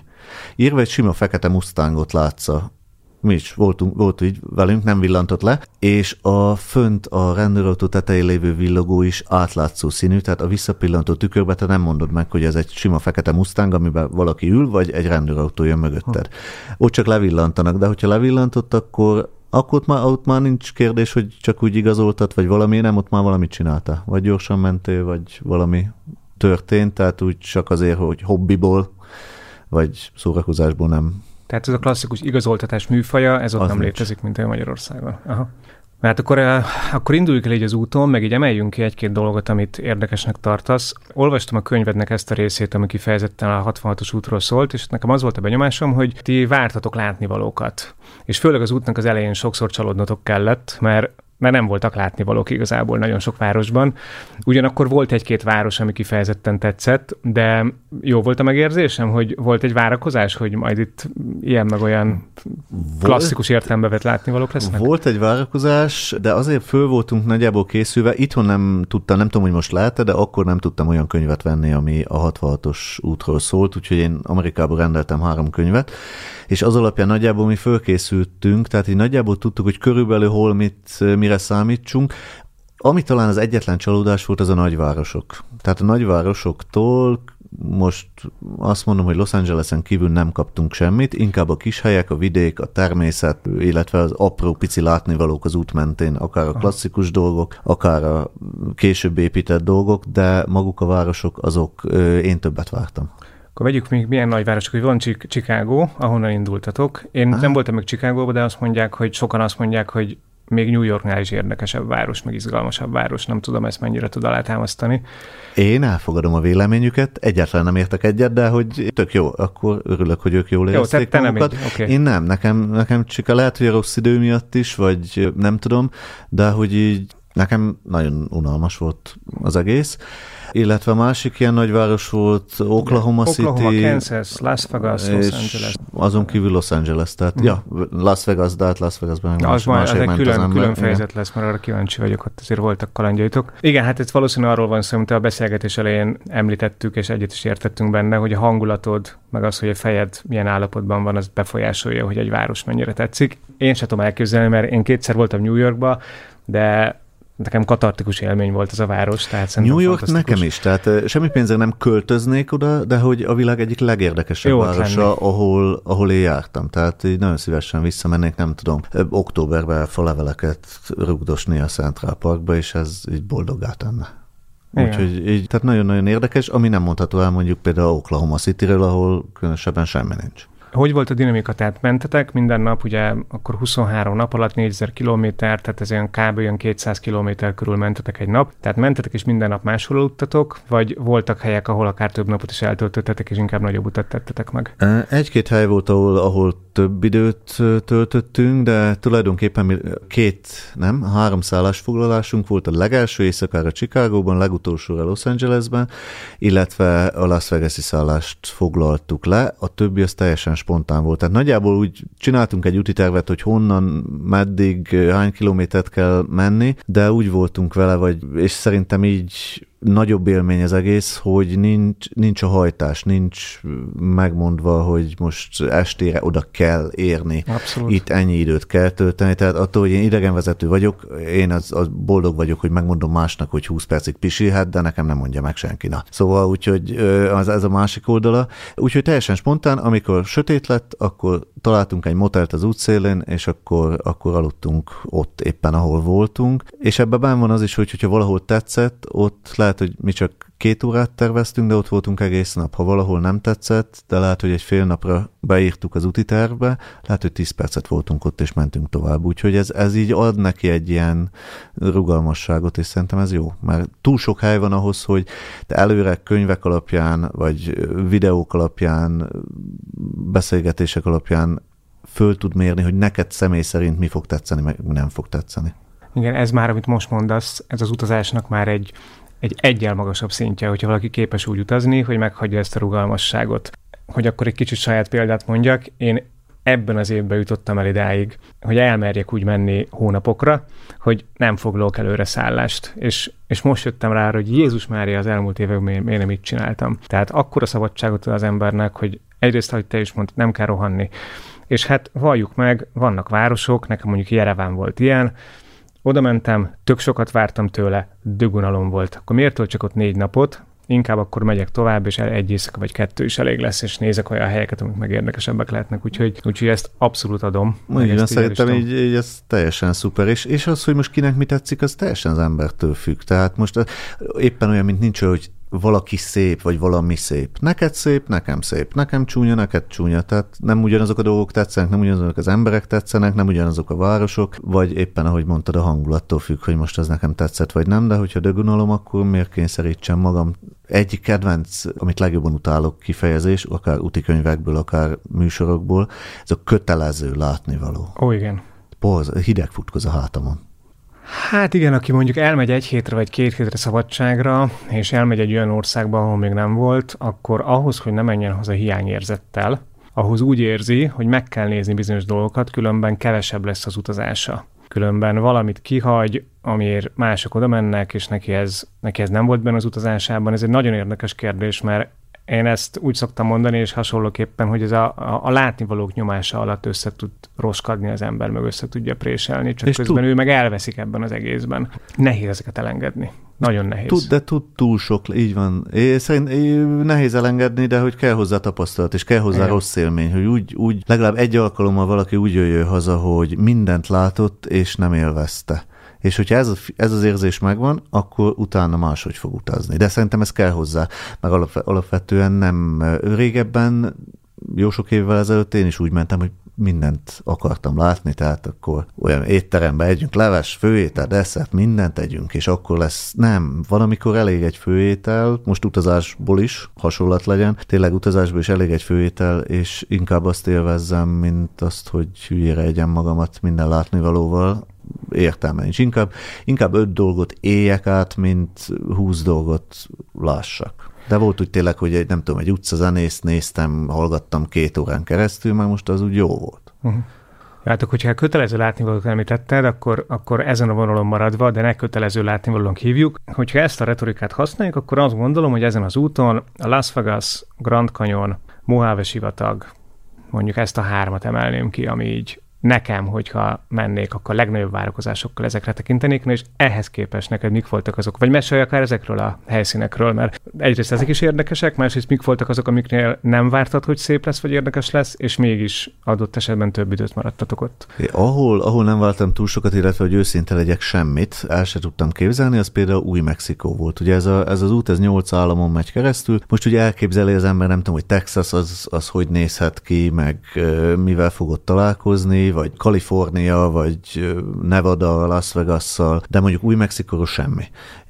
Írva egy sima fekete Mustangot látsza. Mi is voltunk, volt így velünk, nem villantott le, és a fönt a rendőrautó tetején lévő villogó is átlátszó színű, tehát a visszapillantó tükörbe te nem mondod meg, hogy ez egy sima fekete Mustang, amiben valaki ül, vagy egy rendőrautó jön mögötted. Ha. Ott csak levillantanak, de hogyha levillantott, akkor akkor ott már, ott már nincs kérdés, hogy csak úgy igazoltat, vagy valami, nem, ott már valamit csinálta. Vagy gyorsan mentél, vagy valami történt, tehát úgy csak azért, hogy hobbiból, vagy szórakozásból nem. Tehát ez a klasszikus igazoltatás műfaja, ez ott az nem nincs. létezik, mint Magyarországon. Aha. Mert akkor, eh, akkor induljuk el így az úton, meg így emeljünk ki egy-két dolgot, amit érdekesnek tartasz. Olvastam a könyvednek ezt a részét, ami kifejezetten a 66-os útról szólt, és nekem az volt a benyomásom, hogy ti vártatok látnivalókat. És főleg az útnak az elején sokszor csalódnotok kellett, mert mert nem voltak látnivalók igazából nagyon sok városban. Ugyanakkor volt egy-két város, ami kifejezetten tetszett, de jó volt a megérzésem, hogy volt egy várakozás, hogy majd itt ilyen meg olyan volt, klasszikus értelembe vett látnivalók lesznek? Volt egy várakozás, de azért föl voltunk nagyjából készülve. Itthon nem tudtam, nem tudom, hogy most lehet de akkor nem tudtam olyan könyvet venni, ami a 66-os útról szólt, úgyhogy én Amerikából rendeltem három könyvet, és az alapján nagyjából mi fölkészültünk, tehát így nagyjából tudtuk, hogy körülbelül hol mit, mire számítsunk. Ami talán az egyetlen csalódás volt, az a nagyvárosok. Tehát a nagyvárosoktól most azt mondom, hogy Los Angelesen kívül nem kaptunk semmit, inkább a kis helyek, a vidék, a természet, illetve az apró pici látnivalók az út mentén, akár a klasszikus dolgok, akár a később épített dolgok, de maguk a városok, azok én többet vártam. Akkor vegyük még milyen nagyvárosok, hogy van Chicago, ahonnan indultatok. Én ah. nem voltam még Chicagóban, de azt mondják, hogy sokan azt mondják, hogy még New Yorknál is érdekesebb város, meg izgalmasabb város. Nem tudom ezt mennyire tud alátámasztani. Én elfogadom a véleményüket, egyáltalán nem értek egyet, de hogy tök jó, akkor örülök, hogy ők jól érezték jó, te, te nem így, okay. Én nem, nekem, nekem csak lehet, hogy a rossz idő miatt is, vagy nem tudom, de hogy így nekem nagyon unalmas volt az egész illetve másik ilyen nagyváros volt Oklahoma, City. Oklahoma, Kansas, Las Vegas, Los Angeles. Azon kívül Los Angeles, tehát mm. ja, Las Vegas, de hát Las Vegasban meg az más, az egy külön, az külön fejezet lesz, mert arra kíváncsi vagyok, ott azért voltak kalandjaitok. Igen, hát ez valószínűleg arról van szó, amit a beszélgetés elején említettük, és egyet is értettünk benne, hogy a hangulatod, meg az, hogy a fejed milyen állapotban van, az befolyásolja, hogy egy város mennyire tetszik. Én sem tudom elképzelni, mert én kétszer voltam New Yorkba, de nekem katartikus élmény volt ez a város, tehát New York nekem is, tehát semmi pénzre nem költöznék oda, de hogy a világ egyik legérdekesebb Jó városa, ahol, ahol én jártam. Tehát így nagyon szívesen visszamennék, nem tudom, októberben faleveleket rugdosni a Central Parkba, és ez így boldogá tenne. Úgyhogy így, tehát nagyon-nagyon érdekes, ami nem mondható el mondjuk például Oklahoma City-ről, ahol különösebben semmi nincs. Hogy volt a dinamika? Tehát mentetek minden nap, ugye akkor 23 nap alatt 4000 kilométer, tehát ez olyan kb. olyan 200 kilométer körül mentetek egy nap. Tehát mentetek és minden nap máshol utatok, vagy voltak helyek, ahol akár több napot is eltöltöttetek, és inkább nagyobb utat tettetek meg? Egy-két hely volt, ahol, ahol több időt töltöttünk, de tulajdonképpen két, nem, három szállásfoglalásunk volt a legelső éjszakára Chicagóban, legutolsóra Los Angelesben, illetve a Las Vegas-i szállást foglaltuk le, a többi az teljesen spontán volt. Tehát nagyjából úgy csináltunk egy úti tervet, hogy honnan, meddig, hány kilométert kell menni, de úgy voltunk vele, vagy, és szerintem így nagyobb élmény az egész, hogy nincs, nincs a hajtás, nincs megmondva, hogy most estére oda kell érni. Abszolút. Itt ennyi időt kell tölteni, tehát attól, hogy én idegenvezető vagyok, én az, az boldog vagyok, hogy megmondom másnak, hogy 20 percig pisilhet, de nekem nem mondja meg senki. Na. Szóval úgyhogy az, ez a másik oldala. Úgyhogy teljesen spontán, amikor sötét lett, akkor találtunk egy motelt az útszélén, és akkor, akkor aludtunk ott éppen, ahol voltunk. És ebben benne van az is, hogy hogyha valahol tetszett, ott lehet, hogy mi csak két órát terveztünk, de ott voltunk egész nap. Ha valahol nem tetszett, de lehet, hogy egy fél napra beírtuk az úti tervbe, lehet, hogy 10 percet voltunk ott, és mentünk tovább. Úgyhogy ez, ez így ad neki egy ilyen rugalmasságot, és szerintem ez jó. Mert túl sok hely van ahhoz, hogy te előre könyvek alapján, vagy videók alapján, beszélgetések alapján föl tud mérni, hogy neked személy szerint mi fog tetszeni, meg nem fog tetszeni. Igen, ez már, amit most mondasz, ez az utazásnak már egy egy egyel magasabb szintje, hogyha valaki képes úgy utazni, hogy meghagyja ezt a rugalmasságot. Hogy akkor egy kicsit saját példát mondjak, én ebben az évben jutottam el idáig, hogy elmerjek úgy menni hónapokra, hogy nem foglalok előre szállást. És, és most jöttem rá, hogy Jézus Mária az elmúlt években miért, nem így csináltam. Tehát akkor a szabadságot ad az embernek, hogy egyrészt, ahogy te is mondtad, nem kell rohanni. És hát valljuk meg, vannak városok, nekem mondjuk Jereván volt ilyen, oda mentem, tök sokat vártam tőle, dögunalom volt. Akkor miért csak ott négy napot? inkább akkor megyek tovább, és egy éjszaka vagy kettő is elég lesz, és nézek olyan helyeket, amik meg érdekesebbek lehetnek, úgyhogy, úgyhogy ezt abszolút adom. Igen, szerintem így, így, ez teljesen szuper, és, és az, hogy most kinek mi tetszik, az teljesen az embertől függ. Tehát most éppen olyan, mint nincs, hogy valaki szép, vagy valami szép. Neked szép, nekem szép, nekem csúnya, neked csúnya. Tehát nem ugyanazok a dolgok tetszenek, nem ugyanazok az emberek tetszenek, nem ugyanazok a városok, vagy éppen ahogy mondtad, a hangulattól függ, hogy most ez nekem tetszett, vagy nem, de hogyha dögunalom, akkor miért kényszerítsem magam egy kedvenc, amit legjobban utálok kifejezés, akár utikönyvekből, akár műsorokból, ez a kötelező látnivaló. Ó, igen. Porz, hideg futkoz a hátamon. Hát igen, aki mondjuk elmegy egy hétre vagy két hétre szabadságra, és elmegy egy olyan országba, ahol még nem volt, akkor ahhoz, hogy ne menjen haza hiányérzettel, ahhoz úgy érzi, hogy meg kell nézni bizonyos dolgokat, különben kevesebb lesz az utazása. Különben valamit kihagy, amiért mások oda mennek, és neki ez, neki ez nem volt benne az utazásában. Ez egy nagyon érdekes kérdés, mert én ezt úgy szoktam mondani, és hasonlóképpen, hogy ez a, a, a látnivalók nyomása alatt össze tud roskadni az ember, meg össze tudja préselni, csak és közben tud... ő meg elveszik ebben az egészben. Nehéz ezeket elengedni. Nagyon nehéz. Tud, de tud túl sok, így van. Én szerint én nehéz elengedni, de hogy kell hozzá tapasztalat, és kell hozzá Igen. rossz élmény, hogy úgy, úgy legalább egy alkalommal valaki úgy jöjjön haza, hogy mindent látott, és nem élvezte és hogyha ez, ez az érzés megvan, akkor utána máshogy fog utazni. De szerintem ez kell hozzá, meg alapvetően nem régebben, jó sok évvel ezelőtt én is úgy mentem, hogy mindent akartam látni, tehát akkor olyan étterembe együnk, leves, főétel, desszert, mindent együnk, és akkor lesz, nem, valamikor elég egy főétel, most utazásból is hasonlat legyen, tényleg utazásból is elég egy főétel, és inkább azt élvezzem, mint azt, hogy hülyére egyem magamat minden látnivalóval, értelme nincs. Inkább, inkább öt dolgot éljek át, mint húsz dolgot lássak. De volt úgy tényleg, hogy egy, nem tudom, egy utcazenészt néztem, hallgattam két órán keresztül, már most az úgy jó volt. Uh-huh. Hát hogyha kötelező látnivalót említetted, akkor, akkor ezen a vonalon maradva, de ne kötelező látnivalónak hívjuk. Hogyha ezt a retorikát használjuk, akkor azt gondolom, hogy ezen az úton a Las Vegas, Grand Canyon, Mojave sivatag, mondjuk ezt a hármat emelném ki, ami így nekem, hogyha mennék, akkor legnagyobb várakozásokkal ezekre tekintenék, és ehhez képest neked mik voltak azok, vagy mesélj akár ezekről a helyszínekről, mert egyrészt ezek is érdekesek, másrészt mik voltak azok, amiknél nem vártad, hogy szép lesz, vagy érdekes lesz, és mégis adott esetben több időt maradtatok ott. É, ahol, ahol nem vártam túl sokat, illetve hogy őszinte legyek semmit, el sem tudtam képzelni, az például új Mexikó volt. Ugye ez, a, ez az út, ez nyolc államon megy keresztül. Most ugye elképzeli az ember, nem tudom, hogy Texas az, az hogy nézhet ki, meg mivel fogott találkozni, vagy Kalifornia, vagy Nevada, Las vegas de mondjuk új Mexikóról semmi.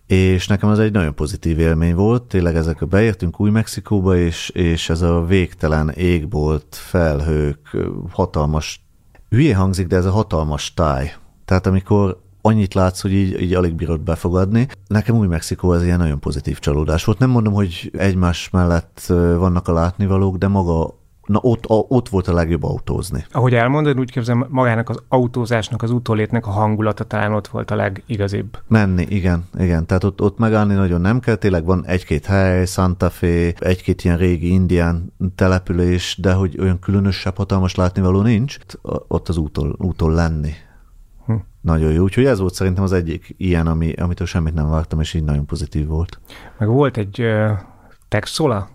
És nekem az egy nagyon pozitív élmény volt, tényleg ezek a beértünk Új-Mexikóba, és, és ez a végtelen égbolt, felhők, hatalmas, hülye hangzik, de ez a hatalmas táj. Tehát amikor annyit látsz, hogy így, így alig bírod befogadni. Nekem új Mexikó az ilyen nagyon pozitív csalódás volt. Nem mondom, hogy egymás mellett vannak a látnivalók, de maga na ott, a, ott volt a legjobb autózni. Ahogy elmondod, úgy képzelem, magának az autózásnak, az utólétnek a hangulata talán ott volt a legigazibb. Menni, igen, igen. Tehát ott, ott megállni nagyon nem kell, tényleg van egy-két hely, Santa Fe, egy-két ilyen régi indián település, de hogy olyan különösebb, hatalmas látnivaló nincs, ott az úton, úton lenni. Hm. Nagyon jó. Úgyhogy ez volt szerintem az egyik ilyen, ami, amitől semmit nem vártam, és így nagyon pozitív volt. Meg volt egy uh, Texola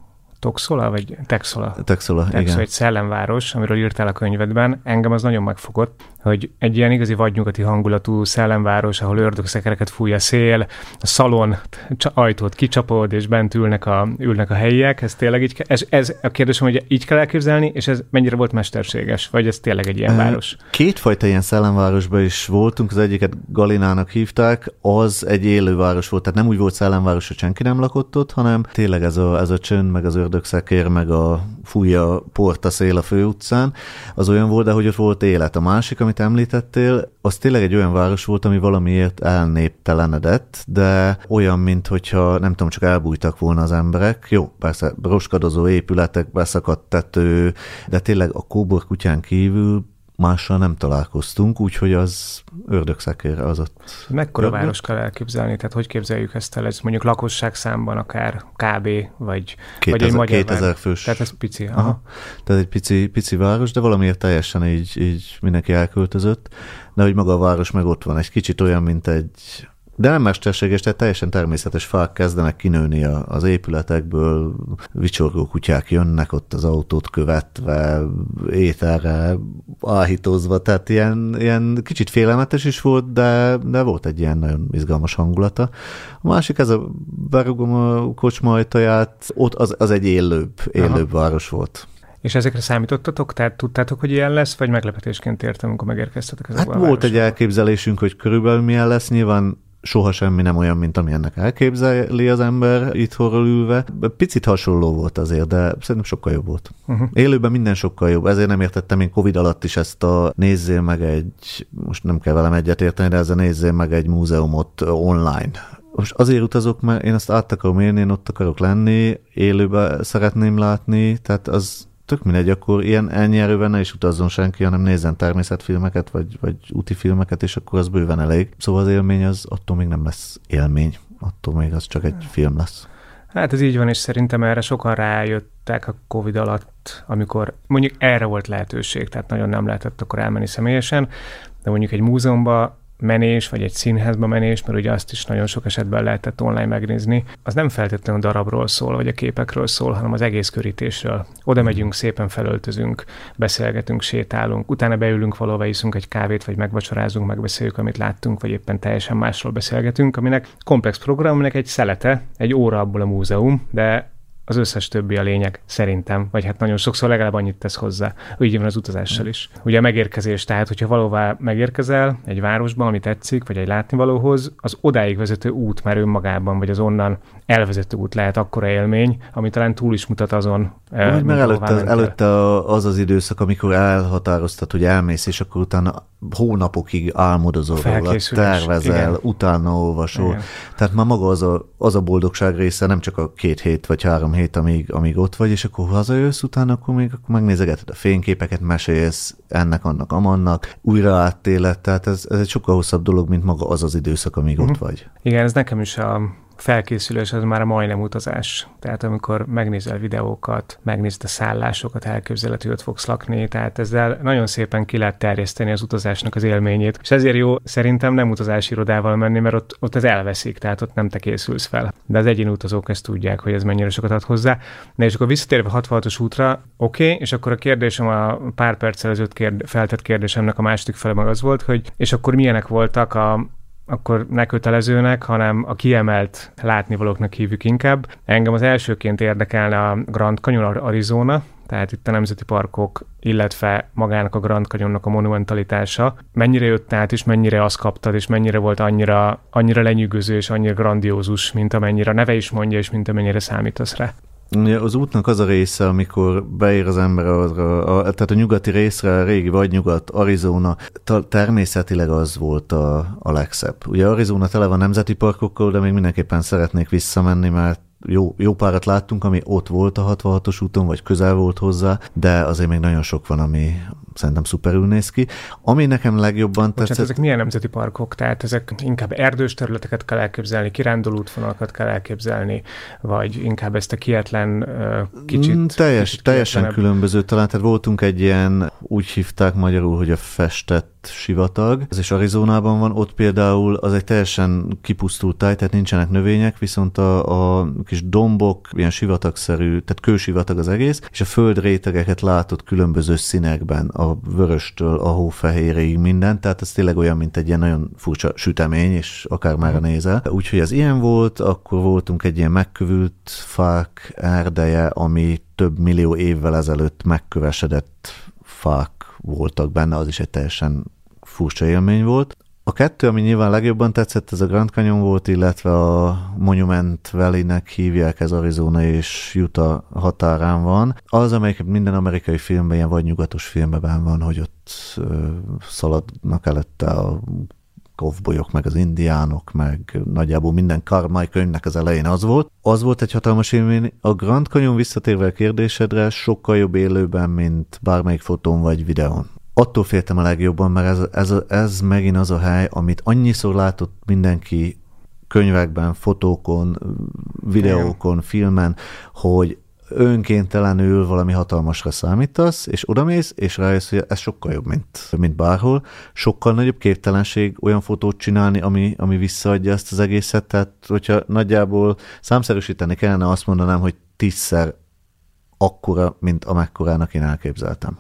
Toxola, vagy Texola? Texola, Texola igen. egy szellemváros, amiről írtál a könyvedben. Engem az nagyon megfogott, hogy egy ilyen igazi vadnyugati hangulatú szellemváros, ahol ördögszekereket fúj a szél, a szalon ajtót kicsapod, és bent ülnek a, ülnek a helyiek. Ez tényleg így, ez, ez a kérdésem, hogy így kell elképzelni, és ez mennyire volt mesterséges, vagy ez tényleg egy ilyen város? Kétfajta ilyen szellemvárosban is voltunk, az egyiket Galinának hívták, az egy élő város volt, tehát nem úgy volt szellemváros, hogy senki nem lakott ott, hanem tényleg ez a, ez a csönd, meg az ördögszekér, meg a fújja port a szél a főutcán, az olyan volt, de hogy ott volt élet. A másik, amit említettél, az tényleg egy olyan város volt, ami valamiért elnéptelenedett, de olyan, mint hogyha nem tudom, csak elbújtak volna az emberek. Jó, persze roskadozó épületek, beszakadt tető, de tényleg a kóbor kutyán kívül mással nem találkoztunk, úgyhogy az ördögszekér az ott. Mekkora ördög? város kell elképzelni? Tehát hogy képzeljük ezt el? Ez mondjuk lakosság számban akár kb. vagy, 2000, vagy egy magyar 2000 fős. Tehát ez pici. Aha. Aha. Tehát egy pici, pici város, de valamiért teljesen így, így mindenki elköltözött. De hogy maga a város meg ott van. Egy kicsit olyan, mint egy de nem mesterséges, tehát teljesen természetes fák kezdenek kinőni az épületekből, vicsorgó kutyák jönnek ott az autót követve, ételre áhítozva, tehát ilyen, ilyen kicsit félelmetes is volt, de, de volt egy ilyen nagyon izgalmas hangulata. A másik, ez a berugom a kocsma ajtaját, ott az, az egy élőbb, élőbb Aha. város volt. És ezekre számítottatok? Tehát tudtátok, hogy ilyen lesz, vagy meglepetésként értem, amikor megérkeztetek ezekbe Hát a volt egy elképzelésünk, hogy körülbelül milyen lesz. Nyilván soha semmi nem olyan, mint ami ennek elképzeli az ember itthonról ülve. Picit hasonló volt azért, de szerintem sokkal jobb volt. Uh-huh. Élőben minden sokkal jobb, ezért nem értettem én Covid alatt is ezt a nézzél meg egy, most nem kell velem egyet érteni, de ez a nézzél meg egy múzeumot online most azért utazok, mert én ezt át akarom élni, én ott akarok lenni, élőben szeretném látni, tehát az tök mindegy, akkor ilyen ennyi erőben ne is utazzon senki, hanem nézzen természetfilmeket, vagy, vagy úti filmeket, és akkor az bőven elég. Szóval az élmény az attól még nem lesz élmény, attól még az csak egy film lesz. Hát ez így van, és szerintem erre sokan rájöttek a Covid alatt, amikor mondjuk erre volt lehetőség, tehát nagyon nem lehetett akkor elmenni személyesen, de mondjuk egy múzeumban menés, vagy egy színházba menés, mert ugye azt is nagyon sok esetben lehetett online megnézni, az nem feltétlenül darabról szól, vagy a képekről szól, hanem az egész körítésről. Oda hmm. megyünk, szépen felöltözünk, beszélgetünk, sétálunk, utána beülünk valahova, iszunk egy kávét, vagy megvacsorázunk, megbeszéljük, amit láttunk, vagy éppen teljesen másról beszélgetünk, aminek komplex program, aminek egy szelete, egy óra abból a múzeum, de az összes többi a lényeg, szerintem, vagy hát nagyon sokszor legalább annyit tesz hozzá. Úgy van az utazással is. Ugye a megérkezés, tehát hogyha valóvá megérkezel egy városban, ami tetszik, vagy egy látnivalóhoz, az odáig vezető út már önmagában, vagy az onnan elvezető út lehet akkora élmény, ami talán túl is mutat azon. Vagy mert előtte, előtte az az időszak, amikor elhatároztad, hogy elmész, és akkor utána hónapokig álmodozol róla, tervezel, igen. utána olvasol. Igen. Tehát már maga az a, az a boldogság része, nem csak a két hét vagy három hét, amíg, amíg ott vagy, és akkor hazajössz, utána akkor még akkor megnézegeted a fényképeket, mesélsz ennek, annak, amannak, újra áttélet, tehát ez, ez egy sokkal hosszabb dolog, mint maga az az időszak, amíg uh-huh. ott mhm. vagy. Igen, ez nekem is a felkészülés az már majdnem utazás. Tehát amikor megnézel videókat, megnézed a szállásokat, elképzelhető, hogy ott fogsz lakni, tehát ezzel nagyon szépen ki lehet terjeszteni az utazásnak az élményét. És ezért jó szerintem nem utazási irodával menni, mert ott, ott ez elveszik, tehát ott nem te készülsz fel. De az egyéni utazók ezt tudják, hogy ez mennyire sokat ad hozzá. Na és akkor visszatérve 66-os útra, oké, okay, és akkor a kérdésem a pár perccel ezelőtt kérd, feltett kérdésemnek a második fele meg az volt, hogy és akkor milyenek voltak a, akkor ne kötelezőnek, hanem a kiemelt látnivalóknak hívjuk inkább. Engem az elsőként érdekelne a Grand Canyon Arizona, tehát itt a nemzeti parkok, illetve magának a Grand Canyonnak a monumentalitása. Mennyire jött át, és mennyire azt kaptad, és mennyire volt annyira, annyira lenyűgöző, és annyira grandiózus, mint amennyire a neve is mondja, és mint amennyire számítasz rá. Ugye az útnak az a része, amikor beér az ember arra, a, tehát a nyugati részre, a régi vagy nyugat, Arizona, természetileg az volt a, a legszebb. Ugye Arizona tele van nemzeti parkokkal, de még mindenképpen szeretnék visszamenni, mert jó, jó párat láttunk, ami ott volt a 66-os úton, vagy közel volt hozzá, de azért még nagyon sok van, ami szerintem szuperül néz ki. Ami nekem legjobban tetszett... ezek milyen nemzeti parkok? Tehát ezek inkább erdős területeket kell elképzelni, kiránduló útvonalakat kell elképzelni, vagy inkább ezt a kietlen kicsit... Mm, teljes, kicsit teljesen különböző talán. Tehát voltunk egy ilyen, úgy hívták magyarul, hogy a festett sivatag, ez is Arizonában van, ott például az egy teljesen kipusztult táj, tehát nincsenek növények, viszont a, a kis dombok, ilyen sivatagszerű, tehát kősivatag az egész, és a földrétegeket látod különböző színekben, a vöröstől a hófehérig minden, tehát ez tényleg olyan, mint egy ilyen nagyon furcsa sütemény, és akár már mhm. nézel. Úgyhogy az ilyen volt, akkor voltunk egy ilyen megkövült fák erdeje, ami több millió évvel ezelőtt megkövesedett fák voltak benne, az is egy teljesen furcsa élmény volt. A kettő, ami nyilván legjobban tetszett, ez a Grand Canyon volt, illetve a Monument Valley-nek hívják, ez Arizona és Utah határán van. Az, amelyik minden amerikai filmben, ilyen vagy nyugatos filmben van, hogy ott szaladnak előtte a kovbolyok, meg az indiánok, meg nagyjából minden Karmai könyvnek az elején az volt. Az volt egy hatalmas élmény. A Grand Canyon visszatérve a kérdésedre sokkal jobb élőben, mint bármelyik fotón vagy videón attól féltem a legjobban, mert ez, ez, ez megint az a hely, amit annyiszor látott mindenki könyvekben, fotókon, videókon, filmen, hogy önkéntelenül valami hatalmasra számítasz, és odamész, és rájössz, hogy ez sokkal jobb, mint, mint bárhol. Sokkal nagyobb képtelenség olyan fotót csinálni, ami, ami visszaadja ezt az egészet. Tehát, hogyha nagyjából számszerűsíteni kellene, azt mondanám, hogy tízszer akkora, mint amekkorának én elképzeltem.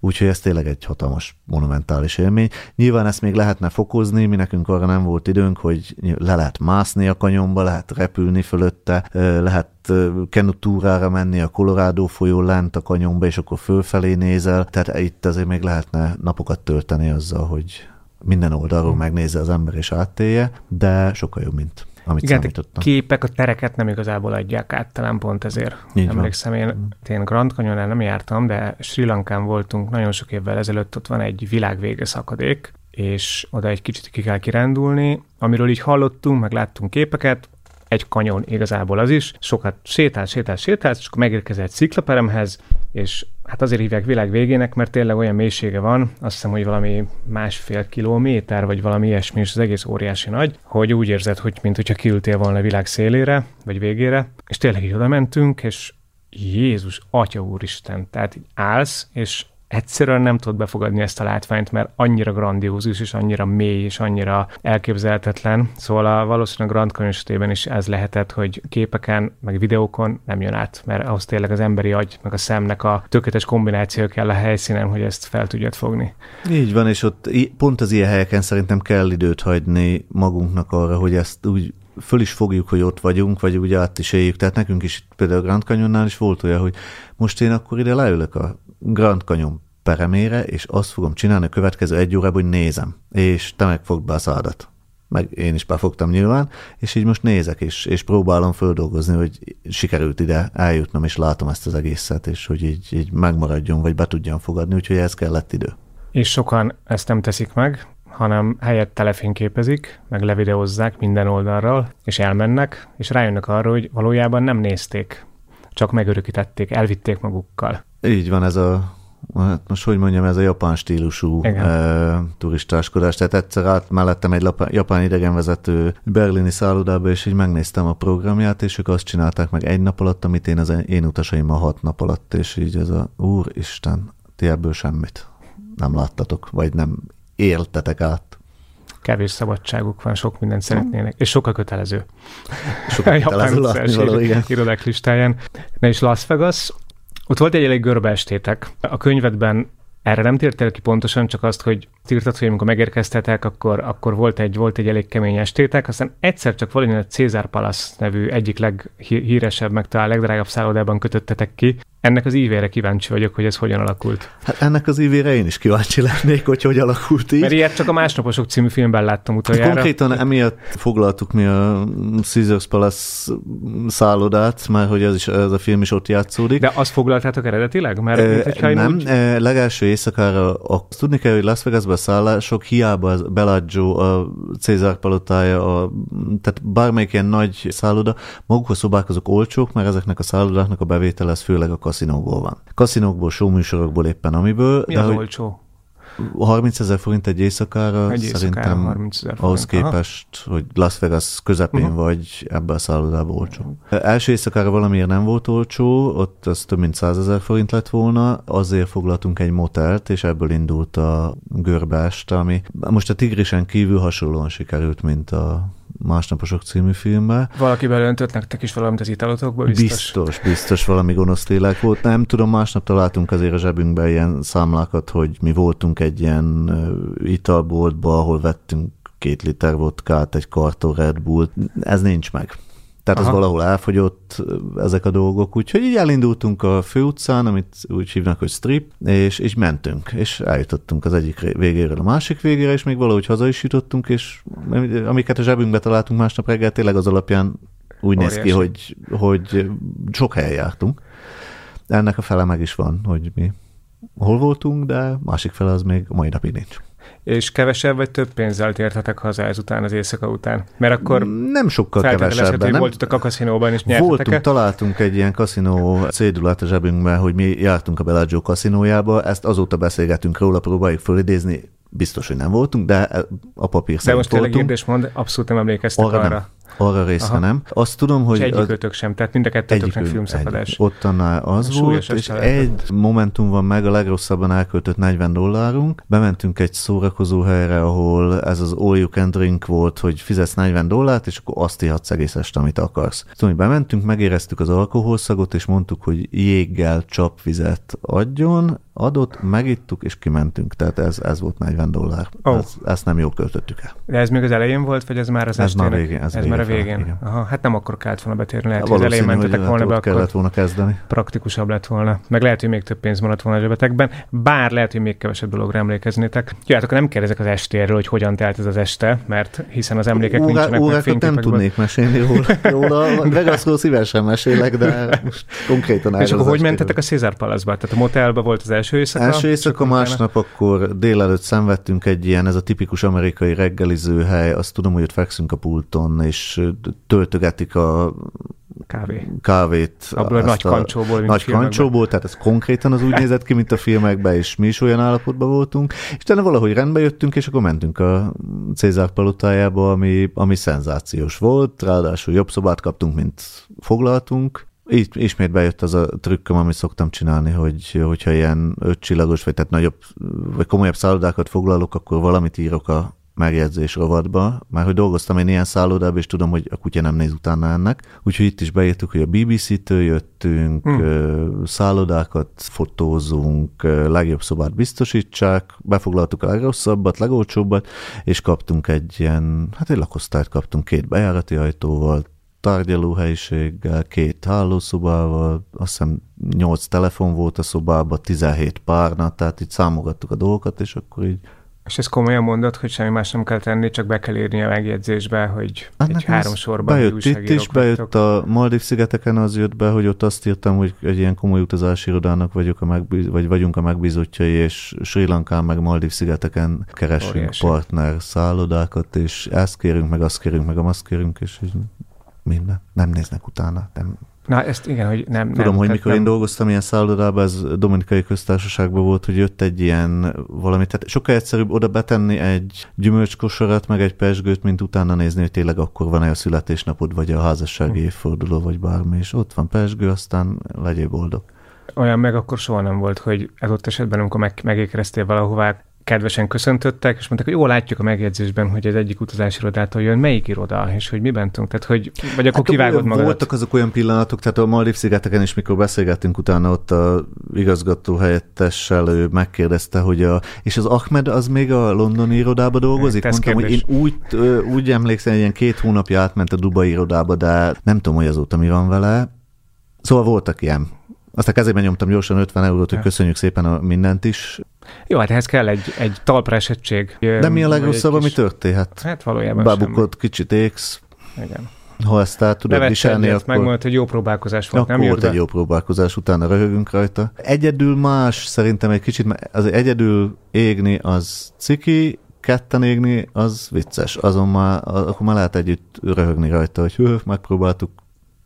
Úgyhogy ez tényleg egy hatalmas, monumentális élmény. Nyilván ezt még lehetne fokozni, mi nekünk arra nem volt időnk, hogy le lehet mászni a kanyomba, lehet repülni fölötte, lehet kenutúrára menni a Colorado folyó lent a kanyomba, és akkor fölfelé nézel. Tehát itt azért még lehetne napokat tölteni azzal, hogy minden oldalról megnézze az ember és áttélje, de sokkal jobb, mint amit Igen, számítottam. képek a tereket nem igazából adják át, talán pont ezért. Így Emlékszem, én, mm. én Grand canyon nem jártam, de Sri Lankán voltunk nagyon sok évvel ezelőtt, ott van egy világvége szakadék, és oda egy kicsit ki kell kirándulni, amiről így hallottunk, meg láttunk képeket, egy kanyon igazából az is, sokat sétál, sétál, sétál, és akkor megérkezel egy sziklaperemhez, és hát azért hívják világ végének, mert tényleg olyan mélysége van, azt hiszem, hogy valami másfél kilométer, vagy valami ilyesmi, és az egész óriási nagy, hogy úgy érzed, hogy mint hogyha kiültél volna a világ szélére, vagy végére, és tényleg így oda mentünk, és Jézus, Atya Úristen, tehát így állsz, és egyszerűen nem tudod befogadni ezt a látványt, mert annyira grandiózus, és annyira mély, és annyira elképzelhetetlen. Szóval a valószínűleg Grand Canyon esetében is ez lehetett, hogy képeken, meg videókon nem jön át, mert ahhoz tényleg az emberi agy, meg a szemnek a tökéletes kombináció kell a helyszínen, hogy ezt fel tudjad fogni. Így van, és ott pont az ilyen helyeken szerintem kell időt hagyni magunknak arra, hogy ezt úgy föl is fogjuk, hogy ott vagyunk, vagy úgy át is éljük. Tehát nekünk is például Grand Canyonnál is volt olyan, hogy most én akkor ide leülök a Grand Canyon peremére, és azt fogom csinálni a következő egy órában, hogy nézem, és te megfogd be a szádat. Meg én is befogtam nyilván, és így most nézek, és, és próbálom földolgozni, hogy sikerült ide eljutnom, és látom ezt az egészet, és hogy így, így megmaradjon, vagy be tudjam fogadni, úgyhogy ez kellett idő. És sokan ezt nem teszik meg, hanem helyett telefényképezik, meg levideozzák minden oldalról, és elmennek, és rájönnek arra, hogy valójában nem nézték, csak megörökítették, elvitték magukkal. Így van ez a hát most hogy mondjam, ez a japán stílusú e, turistáskodás. Tehát egyszer át mellettem egy lapán, japán idegenvezető berlini szállodába, és így megnéztem a programját, és ők azt csinálták meg egy nap alatt, amit én az én utasaim a hat nap alatt, és így ez a úristen, ti ebből semmit nem láttatok, vagy nem éltetek át. Kevés szabadságuk van, sok mindent szeretnének, és sokkal kötelező. Sokkal kötelező látni való, igen. Irodák listáján. Na és Las Vegas, ott volt egy elég görbe estétek. A könyvedben erre nem tértél ki pontosan, csak azt, hogy írtad, hogy amikor megérkeztetek, akkor, akkor volt, egy, volt egy elég kemény estétek, aztán egyszer csak valami a Cézár Palace nevű egyik leghíresebb, meg talán legdrágább szállodában kötöttetek ki, ennek az ívére kíváncsi vagyok, hogy ez hogyan alakult. Hát ennek az ívére én is kíváncsi lennék, hogy hogy alakult így. Mert ilyet csak a Másnaposok című filmben láttam utoljára. Hát konkrétan emiatt foglaltuk mi a Caesars Palace szállodát, mert hogy ez, is, ez a film is ott játszódik. De azt foglaltátok eredetileg? Mert, e, mint, nem, úgy... e, legelső éjszakára a, tudni kell, hogy Las Vegasban szállások hiába az Bellagio, a Cézár palotája, a, tehát bármelyik ilyen nagy szálloda, maguk a szobák azok olcsók, mert ezeknek a szállodáknak a bevétele az főleg a kaszinókból van. Kaszinókból, showműsorokból éppen amiből. Mi de az hogy olcsó? 30 ezer forint egy éjszakára, egy éjszakára szerintem 30 ezer ahhoz képest, Aha. hogy Las Vegas közepén uh-huh. vagy ebbe a szállodában olcsó. Uh-huh. Első éjszakára valamiért nem volt olcsó, ott az több mint 100 ezer forint lett volna, azért foglaltunk egy motelt, és ebből indult a görbást, ami most a Tigrisen kívül hasonlóan sikerült, mint a Másnaposok című filmbe. Valaki belöntött nektek is valamit az italotokból, biztos? Biztos, biztos valami gonosz lélek volt. Nem tudom, másnap találtunk azért a zsebünkbe ilyen számlákat, hogy mi voltunk egy ilyen italboltba, ahol vettünk két liter vodkát, egy karton Red Bull. Ez nincs meg. Tehát Aha. az valahol elfogyott ezek a dolgok, úgyhogy így elindultunk a főutcán, amit úgy hívnak, hogy strip, és, és mentünk, és eljutottunk az egyik végéről a másik végére, és még valahogy haza is jutottunk, és amiket a zsebünkbe találtunk másnap reggel, tényleg az alapján úgy Óriási. néz ki, hogy, hogy sok helyen jártunk. Ennek a fele meg is van, hogy mi hol voltunk, de másik fele az még a mai napig nincs és kevesebb vagy több pénzzel tértetek haza ezután az éjszaka után? Mert akkor nem sokkal kevesebb. Nem... Voltatok a kaszinóban és nyertetek Voltunk, találtunk egy ilyen kaszinó cédulát a zsebünkben, hogy mi jártunk a Bellagio kaszinójába, ezt azóta beszélgetünk róla, próbáljuk fölidézni, biztos, hogy nem voltunk, de a papír De most tényleg kérdés mond, abszolút nem emlékeztek arra. arra. Nem. Arra részre Aha. nem. Azt tudom, hogy... És egyikőtök sem, tehát mind a kettőtöknek filmszakadás. Egy, ott annál az volt, és egy momentum van meg, a legrosszabban elköltött 40 dollárunk. Bementünk egy szórakozó helyre, ahol ez az all you can drink volt, hogy fizetsz 40 dollárt, és akkor azt ihatsz egész este, amit akarsz. Szóval mi bementünk, megéreztük az alkoholszagot, és mondtuk, hogy jéggel csapvizet adjon, adott, megittuk, és kimentünk. Tehát ez, ez volt 40 dollár. Oh. Ez, ezt nem jól költöttük el. De ez még az elején volt, vagy ez már az Ez estének? már végén. Ez, ez már a végén. Igen. Aha, hát nem akkor kellett volna betérni. Lehet, hogy az elején mentetek volna be, akkor kellett volna kezdeni. praktikusabb lett volna. Meg lehet, hogy még több pénz maradt volna a zsebetekben, bár lehet, hogy még kevesebb dologra emlékeznétek. Jó, hát akkor nem kérdezek az estéről, hogy hogyan telt ez az este, mert hiszen az emlékek Órá, nincsenek órákat meg nem tudnék mesélni róla. róla. Szívesen mesélek, de most konkrétan És akkor hogy mentetek a César Palace-ba? Tehát a motelba volt az első éjszaka? Első éjszaka, másnap akkor délelőtt szenvedtünk egy ilyen, ez a tipikus amerikai reggeliző hely, azt tudom, hogy ott fekszünk a pulton, és töltögetik a kávé. kávét. Abból a nagy kancsóból. Nagy kancsóból, tehát ez konkrétan az úgy nézett ki, mint a filmekben, és mi is olyan állapotban voltunk. És utána valahogy rendbe jöttünk, és akkor mentünk a Cézár palotájába, ami, ami szenzációs volt, ráadásul jobb szobát kaptunk, mint foglaltunk, így ismét bejött az a trükköm, amit szoktam csinálni, hogy hogyha ilyen ötcsillagos, vagy tehát nagyobb, vagy komolyabb szállodákat foglalok, akkor valamit írok a megjegyzés rovatba, már hogy dolgoztam én ilyen szállodában, és tudom, hogy a kutya nem néz utána ennek. Úgyhogy itt is beírtuk, hogy a BBC-től jöttünk, hmm. szállodákat fotózunk, legjobb szobát biztosítsák, befoglaltuk a legrosszabbat, legolcsóbbat, és kaptunk egy ilyen, hát egy lakosztályt kaptunk két bejárati ajtóval, tárgyalóhelyiséggel, két hálószobával, azt hiszem nyolc telefon volt a szobában, 17 párna, tehát így számogattuk a dolgokat, és akkor így és ez komolyan mondod, hogy semmi más nem kell tenni, csak be kell írni a megjegyzésbe, hogy hát egy három sorban bejött itt is, bejött a Maldiv szigeteken az jött be, hogy ott azt írtam, hogy egy ilyen komoly utazási irodának vagyok a megbíz, vagy vagyunk a megbízottjai, és Sri Lankán meg Maldiv szigeteken keresünk Óriási. partner szállodákat, és ezt kérünk, meg azt kérünk, meg azt kérünk, és így minden. Nem néznek utána, nem, Na, ezt igen, hogy nem. Tudom, nem, hogy mikor nem... én dolgoztam ilyen szállodában, ez Dominikai Köztársaságban volt, hogy jött egy ilyen valami, tehát sokkal egyszerűbb oda betenni egy gyümölcskosarat, meg egy pesgőt, mint utána nézni, hogy tényleg akkor van-e a születésnapod, vagy a házassági hm. évforduló, vagy bármi, és ott van pesgő, aztán legyél boldog olyan meg akkor soha nem volt, hogy ez ott esetben, amikor meg, megékreztél valahová, kedvesen köszöntöttek, és mondták, hogy jól látjuk a megjegyzésben, hogy az egyik utazási irodától jön, melyik iroda, és hogy miben tudunk, tehát hogy, vagy akkor hát, kivágod magad. Voltak azok olyan pillanatok, tehát a Maldiv szigeteken is, mikor beszélgettünk utána ott a igazgató helyettessel, ő megkérdezte, hogy a, és az Ahmed az még a londoni irodába dolgozik? Tesz Mondtam, kérdés. hogy én úgy, úgy emlékszem, hogy ilyen két hónapja átment a Dubai irodába, de nem tudom, hogy azóta mi van vele. Szóval voltak ilyen. Aztán kezében nyomtam gyorsan 50 eurót, hogy köszönjük szépen a mindent is. Jó, hát ehhez kell egy, egy talpra esettség. De mi a legrosszabb, ami történhet? Hát valójában Babukod, kicsit éksz. Igen. Ha ezt át tudod viselni, akkor... Megmondod, hogy jó próbálkozás volt, akkor nem volt egy jó próbálkozás, utána röhögünk rajta. Egyedül más, szerintem egy kicsit, az egyedül égni az ciki, ketten égni az vicces. Azon már, akkor már lehet együtt röhögni rajta, hogy hő, megpróbáltuk,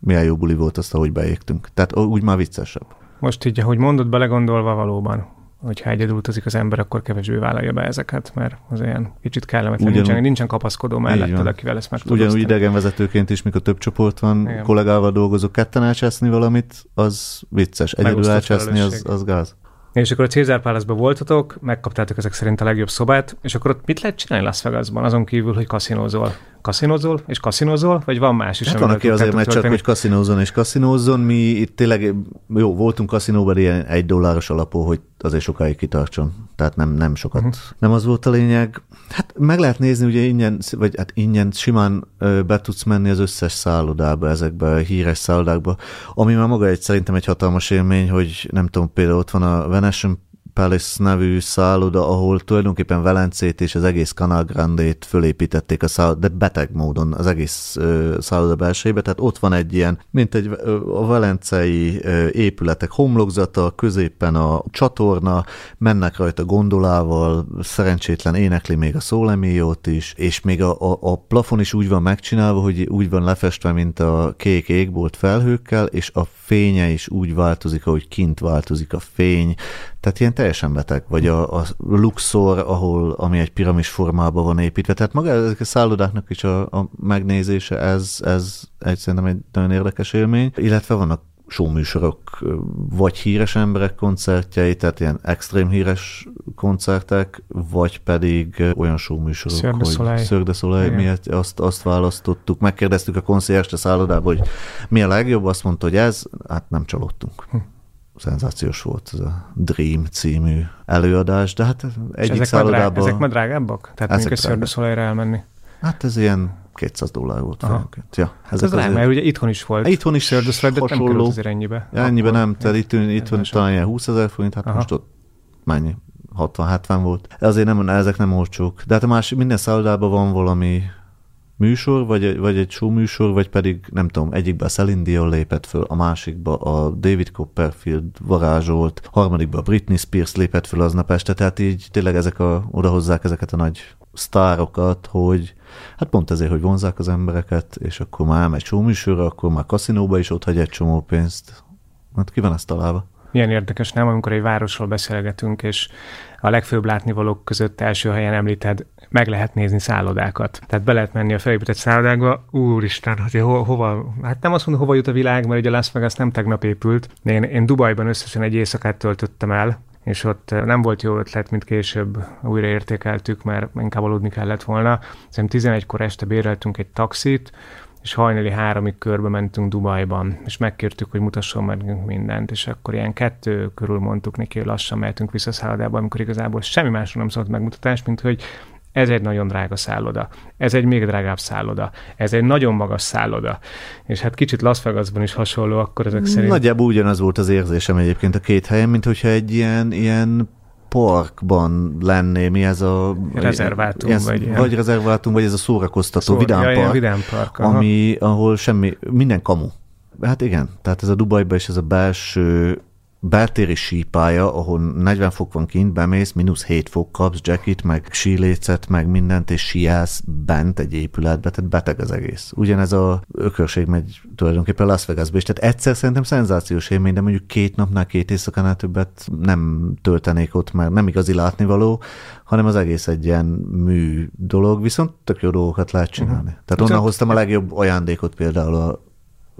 milyen jó buli volt azt, ahogy beégtünk. Tehát úgy már viccesebb. Most így, ahogy mondod, belegondolva valóban hogyha egyedül utazik az ember, akkor kevésbé vállalja be ezeket, mert az olyan kicsit kellemetlen, Ugyan, nincsen, nincsen kapaszkodó melletted, akivel ezt meg Ugyanúgy idegenvezetőként is, mikor több csoport van, Igen. kollégával dolgozok, ketten elcseszni valamit, az vicces. Egyedül elcseszni, az, az gáz. És akkor a Cézár Palace-ban voltatok, megkaptátok ezek szerint a legjobb szobát, és akkor ott mit lehet csinálni Las Vegasban, azon kívül, hogy kaszinózol? Kaszinózol és kaszinózol, vagy van más is? Hát van, aki azért megy csak, hogy kaszinózon és kaszinózzon. Mi itt tényleg, jó, voltunk kaszinóban ilyen egy dolláros alapú, hogy azért sokáig kitartson. Tehát nem, nem sokat. Uh-huh. Nem az volt a lényeg. Hát meg lehet nézni, ugye ingyen, vagy hát ingyen simán be tudsz menni az összes szállodába, ezekbe a híres szállodákba, ami már maga egy szerintem egy hatalmas élmény, hogy nem tudom, például ott van a Venetian Palace nevű szálloda, ahol tulajdonképpen Velencét és az egész Canal Grande-t fölépítették a szálloda, de beteg módon az egész ö, szálloda belsejébe, tehát ott van egy ilyen, mint egy a velencei ö, épületek homlokzata, középen a csatorna, mennek rajta gondolával, szerencsétlen énekli még a szóleméjót is, és még a, a, a plafon is úgy van megcsinálva, hogy úgy van lefestve, mint a kék égbolt felhőkkel, és a fénye is úgy változik, ahogy kint változik a fény, Tehát ilyen teljesen beteg. Vagy a, a Luxor, ahol, ami egy piramis formában van építve. Tehát maga ezek a szállodáknak is a, a megnézése, ez, ez egy, szerintem egy nagyon érdekes élmény. Illetve vannak showműsorok, vagy híres emberek koncertjei, tehát ilyen extrém híres koncertek, vagy pedig olyan showműsorok, Cirque hogy Cirque du Soleil, mi azt, azt választottuk. Megkérdeztük a koncierst a szállodában, hogy mi a legjobb, azt mondta, hogy ez, hát nem csalódtunk. Hm szenzációs volt ez a Dream című előadás, de hát egyik ezek szállodában... Ezek már drágábbak? Tehát mondjuk a elmenni? Hát ez ilyen 200 dollár volt fejenként. Ja, hát ez azért... mert ugye itthon is volt. Itthon is du hasonló. nem azért ennyibe. Ja, ennyibe nem, tehát itt, itt van talán ilyen 20 ezer forint, hát Aha. most ott mennyi? 60-70 volt. Ezért nem, ezek nem olcsók. De hát a más, minden szállodában van valami műsor, vagy, vagy egy show műsor, vagy pedig nem tudom, egyikben a Celine Dion lépett föl, a másikba a David Copperfield varázsolt, harmadikba a Britney Spears lépett föl aznap este, tehát így tényleg ezek a, odahozzák ezeket a nagy sztárokat, hogy hát pont ezért, hogy vonzák az embereket, és akkor már elmegy show műsorra, akkor már kaszinóba is ott hagy egy csomó pénzt. Hát ki van ezt találva? Milyen érdekes, nem? Amikor egy városról beszélgetünk, és a legfőbb látnivalók között első helyen említed, meg lehet nézni szállodákat. Tehát be lehet menni a felépített szállodákba, úristen, hogy ho- hova, hát nem azt mondom, hova jut a világ, mert ugye Las Vegas nem tegnap épült. Én, én Dubajban összesen egy éjszakát töltöttem el, és ott nem volt jó ötlet, mint később újra értékeltük, mert inkább aludni kellett volna. Szerintem 11-kor este béreltünk egy taxit, és hajnali háromig körbe mentünk Dubajban, és megkértük, hogy mutasson meg mindent, és akkor ilyen kettő körül mondtuk neki, hogy lassan mehetünk vissza szállodába, amikor igazából semmi másról nem szólt megmutatás, mint hogy ez egy nagyon drága szálloda, ez egy még drágább szálloda, ez egy nagyon magas szálloda, és hát kicsit Las Vegasban is hasonló, akkor ezek szerint... Nagyjából ugyanaz volt az érzésem egyébként a két helyen, mint hogyha egy ilyen, ilyen parkban lenné, mi ez a... Rezervátum, ez, vagy ilyen. Vagy rezervátum, vagy ez a szórakoztató Szó, vidám ja, park, vidám park ami, ahol semmi, minden kamu. Hát igen, tehát ez a Dubajban is ez a belső beltéri sípálya, ahol 40 fok van kint, bemész, mínusz 7 fok kapsz, jacket, meg sílécet, meg mindent, és siálsz bent egy épületbe, tehát beteg az egész. Ugyanez a ökörség megy tulajdonképpen Las Vegasba is, tehát egyszer szerintem szenzációs élmény, de mondjuk két napnál, két éjszakánál többet nem töltenék ott, mert nem igazi látnivaló, hanem az egész egy ilyen mű dolog, viszont tök jó dolgokat lehet csinálni. Uh-huh. Tehát onnan hoztam a legjobb ajándékot például a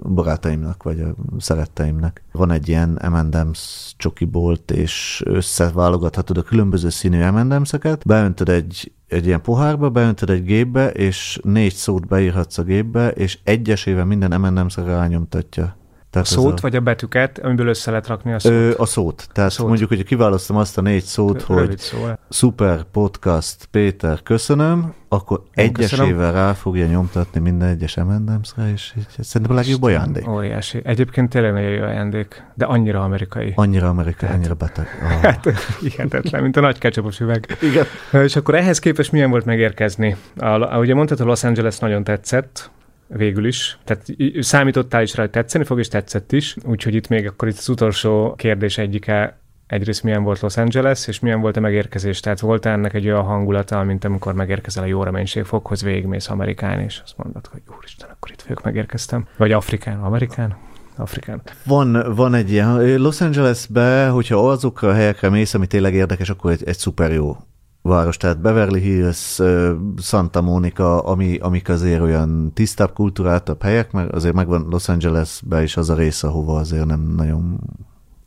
barátaimnak, vagy a szeretteimnek. Van egy ilyen M&M's csokibolt, és összeválogathatod a különböző színű M&M's-eket, beöntöd egy, egy ilyen pohárba, beöntöd egy gépbe, és négy szót beírhatsz a gépbe, és egyesével minden M&M's-re rányomtatja. Tehát a szót a... vagy a betűket, amiből össze lehet rakni a szót? Ö, a szót. Tehát a szót. mondjuk, hogy kiválasztom azt a négy szót, Rövid hogy szó. Super Podcast Péter, köszönöm, akkor Én egyesével köszönöm. rá fogja nyomtatni minden egyes M&M's-re, és szerintem a legjobb ajándék. Óriási. Egyébként tényleg nagyon jó ajándék, de annyira amerikai. Annyira amerikai, Tehát, annyira beteg. Oh. Hát hihetetlen, mint a nagy ketchupos üveg. Igen. És akkor ehhez képest milyen volt megérkezni? A, ugye mondtad, hogy Los Angeles nagyon tetszett, végül is. Tehát számítottál is rá, hogy tetszeni fog, és tetszett is. Úgyhogy itt még akkor itt az utolsó kérdés egyike, egyrészt milyen volt Los Angeles, és milyen volt a megérkezés. Tehát volt ennek egy olyan hangulata, mint amikor megérkezel a jó reménységfokhoz, végigmész Amerikán, és azt mondod, hogy úristen, akkor itt vagyok, megérkeztem. Vagy Afrikán, Amerikán? Afrikán. Van, van egy ilyen, Los Angelesbe, hogyha azokra a helyekre mész, ami tényleg érdekes, akkor egy, egy szuper jó város, tehát Beverly Hills, Santa Monica, ami, amik azért olyan tisztább, kultúráltabb helyek, mert azért megvan Los Angelesbe is az a része, ahova azért nem nagyon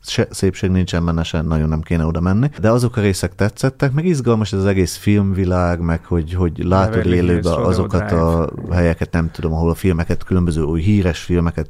se, szépség nincsen benne, se nagyon nem kéne oda menni. De azok a részek tetszettek, meg izgalmas ez az egész filmvilág, meg hogy, hogy látod élőben azokat a helyeket, nem tudom, ahol a filmeket, különböző új híres filmeket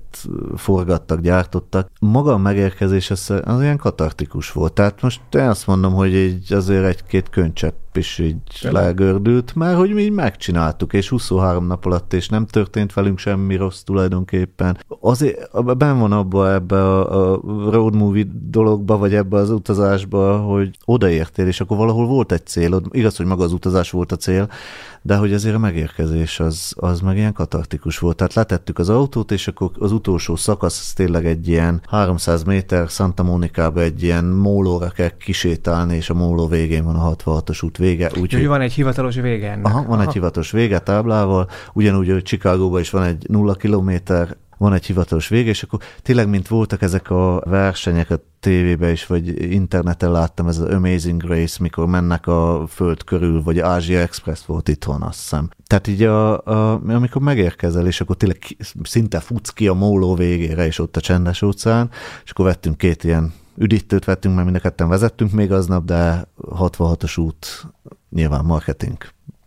forgattak, gyártottak. Maga a megérkezés az, az ilyen katartikus volt. Tehát most én azt mondom, hogy egy, azért egy-két könycsepp is így legördült, mert hogy mi megcsináltuk, és 23 nap alatt, és nem történt velünk semmi rossz tulajdonképpen. Azért ben van abba ebbe a, a road movie dologba, vagy ebbe az utazásba, hogy odaértél, és akkor valahol volt egy célod. Igaz, hogy maga az utazás volt a cél, de hogy azért a megérkezés az, az meg ilyen katartikus volt. Tehát letettük az autót, és akkor az utolsó szakasz az tényleg egy ilyen 300 méter Santa Monica-ba egy ilyen mólóra kell kisétálni, és a móló végén van a 66-os út vége. Úgy, hogy van egy hivatalos vége ennek. Aha, van Aha. egy hivatalos vége táblával, ugyanúgy, hogy Chicagóban is van egy nulla kilométer van egy hivatalos vége, és akkor tényleg, mint voltak ezek a versenyek a tévében is, vagy interneten láttam, ez az Amazing Grace, mikor mennek a föld körül, vagy Asia Express volt itthon, azt hiszem. Tehát így a, a, amikor megérkezel, és akkor tényleg szinte futsz ki a móló végére, és ott a csendes óceán, és akkor vettünk két ilyen üdítőt vettünk, mert mind a ketten vezettünk még aznap, de 66-os út nyilván marketing.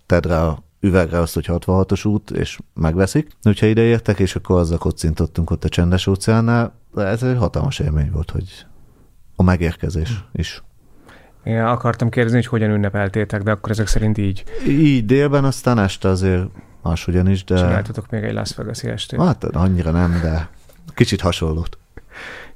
Tedd rá üvegre azt, hogy 66-os út, és megveszik. Úgyhogy ide értek, és akkor azzal kocintottunk ott a csendes óceánnál, de ez egy hatalmas élmény volt, hogy a megérkezés is. Én akartam kérdezni, hogy hogyan ünnepeltétek, de akkor ezek szerint így. Így délben, aztán este azért máshogyan is, de... Csináltatok még egy Las Vegas-i estét? Hát annyira nem, de kicsit hasonlót.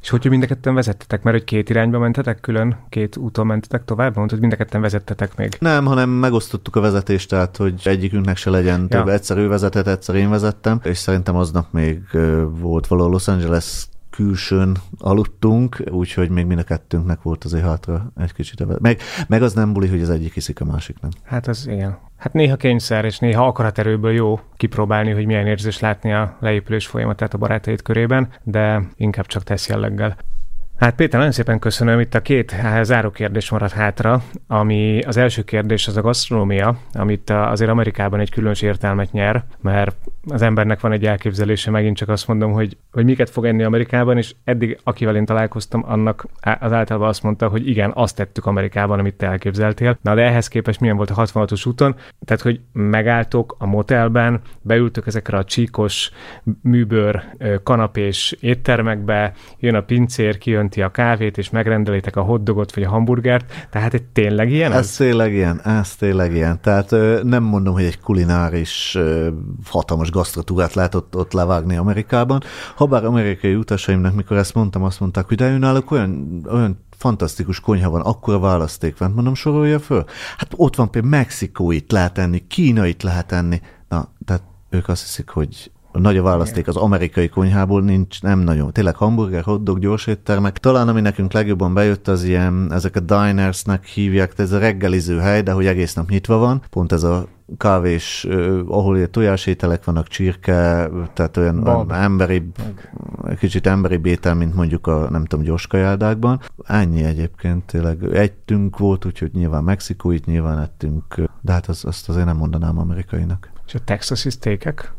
És hogyha mind a ketten vezettetek, mert hogy két irányba mentetek külön, két úton mentetek tovább, mondtad, hogy mind a ketten vezettetek még. Nem, hanem megosztottuk a vezetést, tehát hogy egyikünknek se legyen ja. több. Egyszer ő vezetett, egyszer én vezettem, és szerintem aznap még volt valahol Los Angeles külsőn aludtunk, úgyhogy még mind a kettőnknek volt azért hátra egy kicsit. Meg, meg az nem buli, hogy az egyik hiszik, a másik nem. Hát az igen. Hát néha kényszer, és néha akaraterőből jó kipróbálni, hogy milyen érzés látni a leépülés folyamatát a barátaid körében, de inkább csak tesz jelleggel. Hát Péter, nagyon szépen köszönöm. Itt a két záró kérdés maradt hátra, ami az első kérdés az a gasztronómia, amit azért Amerikában egy különös értelmet nyer, mert az embernek van egy elképzelése, megint csak azt mondom, hogy, hogy miket fog enni Amerikában, és eddig, akivel én találkoztam, annak az általában azt mondta, hogy igen, azt tettük Amerikában, amit te elképzeltél. Na de ehhez képest milyen volt a 66-os úton? Tehát, hogy megálltok a motelben, beültök ezekre a csíkos műbőr kanapés éttermekbe, jön a pincér, kijönti a kávét, és megrendelitek a hotdogot vagy a hamburgert, tehát egy tényleg ilyen ez? Ez tényleg ilyen, ez tényleg ilyen. Tehát nem mondom, hogy egy kulináris hatalmas gasztratúrát lehet ott, ott levágni Amerikában. Habár amerikai utasaimnak, mikor ezt mondtam, azt mondták, hogy de ő náluk olyan, olyan fantasztikus konyha van, akkora választék van, mondom, sorolja föl. Hát ott van például mexikóit lehet enni, kínait lehet enni. Na, tehát ők azt hiszik, hogy nagy a választék az amerikai konyhából, nincs, nem nagyon. Tényleg hamburger, hotdog, gyors éttermek. Talán ami nekünk legjobban bejött, az ilyen, ezek a dinersnek hívják, ez a reggeliző hely, de hogy egész nap nyitva van. Pont ez a kávés, ahol ilyen tojásételek vannak, csirke, tehát olyan, olyan emberi, kicsit emberi bétel, mint mondjuk a, nem tudom, gyors kajádákban. Ennyi egyébként, tényleg egytünk volt, úgyhogy nyilván mexikóit nyilván ettünk, de hát az, azt azért nem mondanám amerikainak. És a texasi steakek?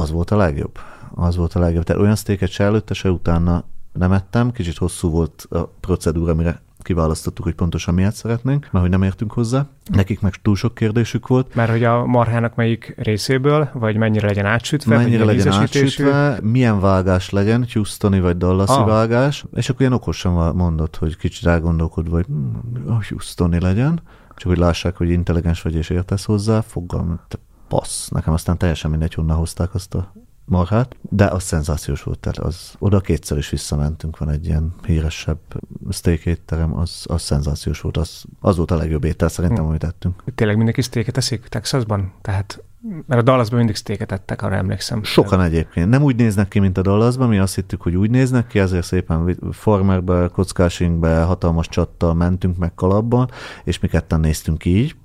Az volt a legjobb. Az volt a legjobb. Tehát olyan sztéket se előtte, se utána nem ettem. Kicsit hosszú volt a procedúra, mire kiválasztottuk, hogy pontosan miért szeretnénk, mert hogy nem értünk hozzá. Nekik meg túl sok kérdésük volt. Mert hogy a marhának melyik részéből, vagy mennyire legyen átsütve, mennyire legyen átsütve, milyen vágás legyen, Houstoni vagy Dallasi ah. vágás, és akkor ilyen okosan mondott, hogy kicsit elgondolkodva, hogy hm, a Houstoni legyen, csak hogy lássák, hogy intelligens vagy és értesz hozzá, fogalm, passz. Nekem aztán teljesen mindegy, honnan hozták azt a marhát, de az szenzációs volt, tehát az, oda kétszer is visszamentünk, van egy ilyen híresebb steak étterem, az, az szenzációs volt, az, az volt a legjobb étel szerintem, hm. amit ettünk. Tényleg mindenki steaket eszik Texasban? Tehát mert a Dallasban mindig steaket ettek, arra emlékszem. Sokan egyébként. Nem úgy néznek ki, mint a Dallasban, mi azt hittük, hogy úgy néznek ki, ezért szépen formerbe, kockásinkbe, hatalmas csattal mentünk meg kalapban, és mi ketten néztünk így.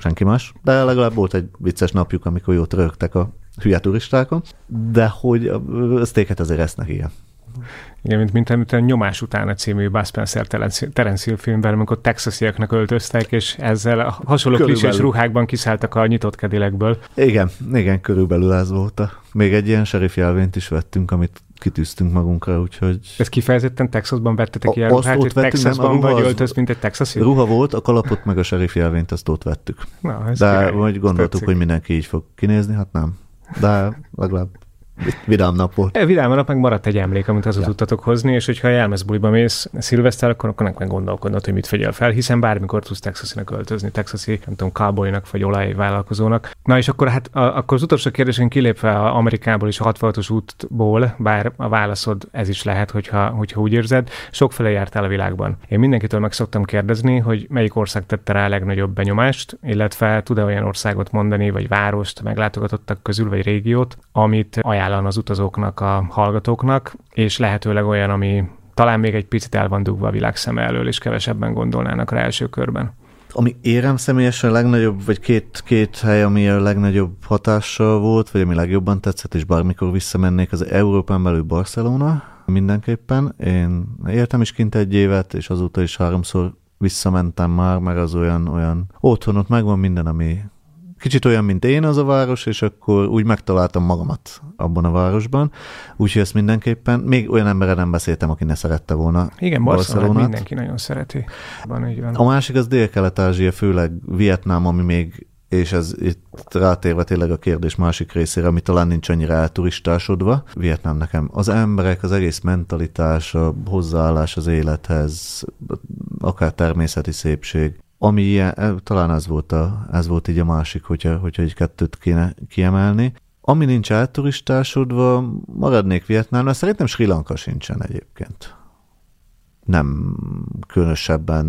Senki más, de legalább volt egy vicces napjuk, amikor jót rögtek a hülye turistákon, de hogy a sztéket azért esznek, igen. Igen, mint, mint, mint a Nyomás utána című Buzz Spencer Terence Hill filmben, amikor texasiaknak öltöztek, és ezzel a hasonló klisés ruhákban kiszálltak a nyitott kedilekből. Igen, igen, körülbelül ez volt. A. Még egy ilyen sheriff jelvényt is vettünk, amit kitűztünk magunkra, úgyhogy... Ez kifejezetten Texasban vettetek ilyen ruhát, hogy Texasban nem, vagy öltöz, mint egy texasi? Ruha volt, a kalapot meg a sheriff jelvényt, azt ott vettük. Na, ez De király, vagy gondoltuk, hogy mindenki így fog kinézni, hát nem. De legalább Vidám nap volt. E, vidám nap meg maradt egy emlék, amit az ja. tudtatok hozni, és hogyha elmezbuliba mész szilveszter, akkor, akkor nem gondolkodnod, hogy mit fegyel fel, hiszen bármikor tudsz Texasinak öltözni, texasi, nem tudom, cowboynak vagy olajvállalkozónak. Na és akkor hát a, akkor az utolsó kérdésén kilépve a Amerikából és a 66-os útból, bár a válaszod ez is lehet, hogyha, hogyha úgy érzed, sokfele jártál a világban. Én mindenkitől meg szoktam kérdezni, hogy melyik ország tette rá a legnagyobb benyomást, illetve tud-e olyan országot mondani, vagy várost meglátogatottak közül, vagy régiót, amit ajánl ajánlan az utazóknak, a hallgatóknak, és lehetőleg olyan, ami talán még egy picit el van dugva a világ szeme elől, és kevesebben gondolnának rá első körben. Ami érem személyesen a legnagyobb, vagy két, két hely, ami a legnagyobb hatással volt, vagy ami legjobban tetszett, és bármikor visszamennék, az Európán belül Barcelona mindenképpen. Én éltem is kint egy évet, és azóta is háromszor visszamentem már, mert az olyan, olyan otthon ott megvan minden, ami kicsit olyan, mint én az a város, és akkor úgy megtaláltam magamat abban a városban. Úgyhogy ezt mindenképpen, még olyan emberre nem beszéltem, aki ne szerette volna Igen, Barcelonát mindenki nagyon szereti. Van, így van. A másik az Dél-Kelet-Ázsia, főleg Vietnám, ami még és ez itt rátérve tényleg a kérdés másik részére, ami talán nincs annyira elturistásodva. Vietnám nekem az emberek, az egész mentalitás, a hozzáállás az élethez, akár természeti szépség, ami ilyen, eh, talán ez volt, a, ez volt így a másik, hogyha, hogyha egy kettőt kéne kiemelni. Ami nincs elturistásodva, maradnék Vietnámnál, szerintem Sri Lanka sincsen egyébként. Nem különösebben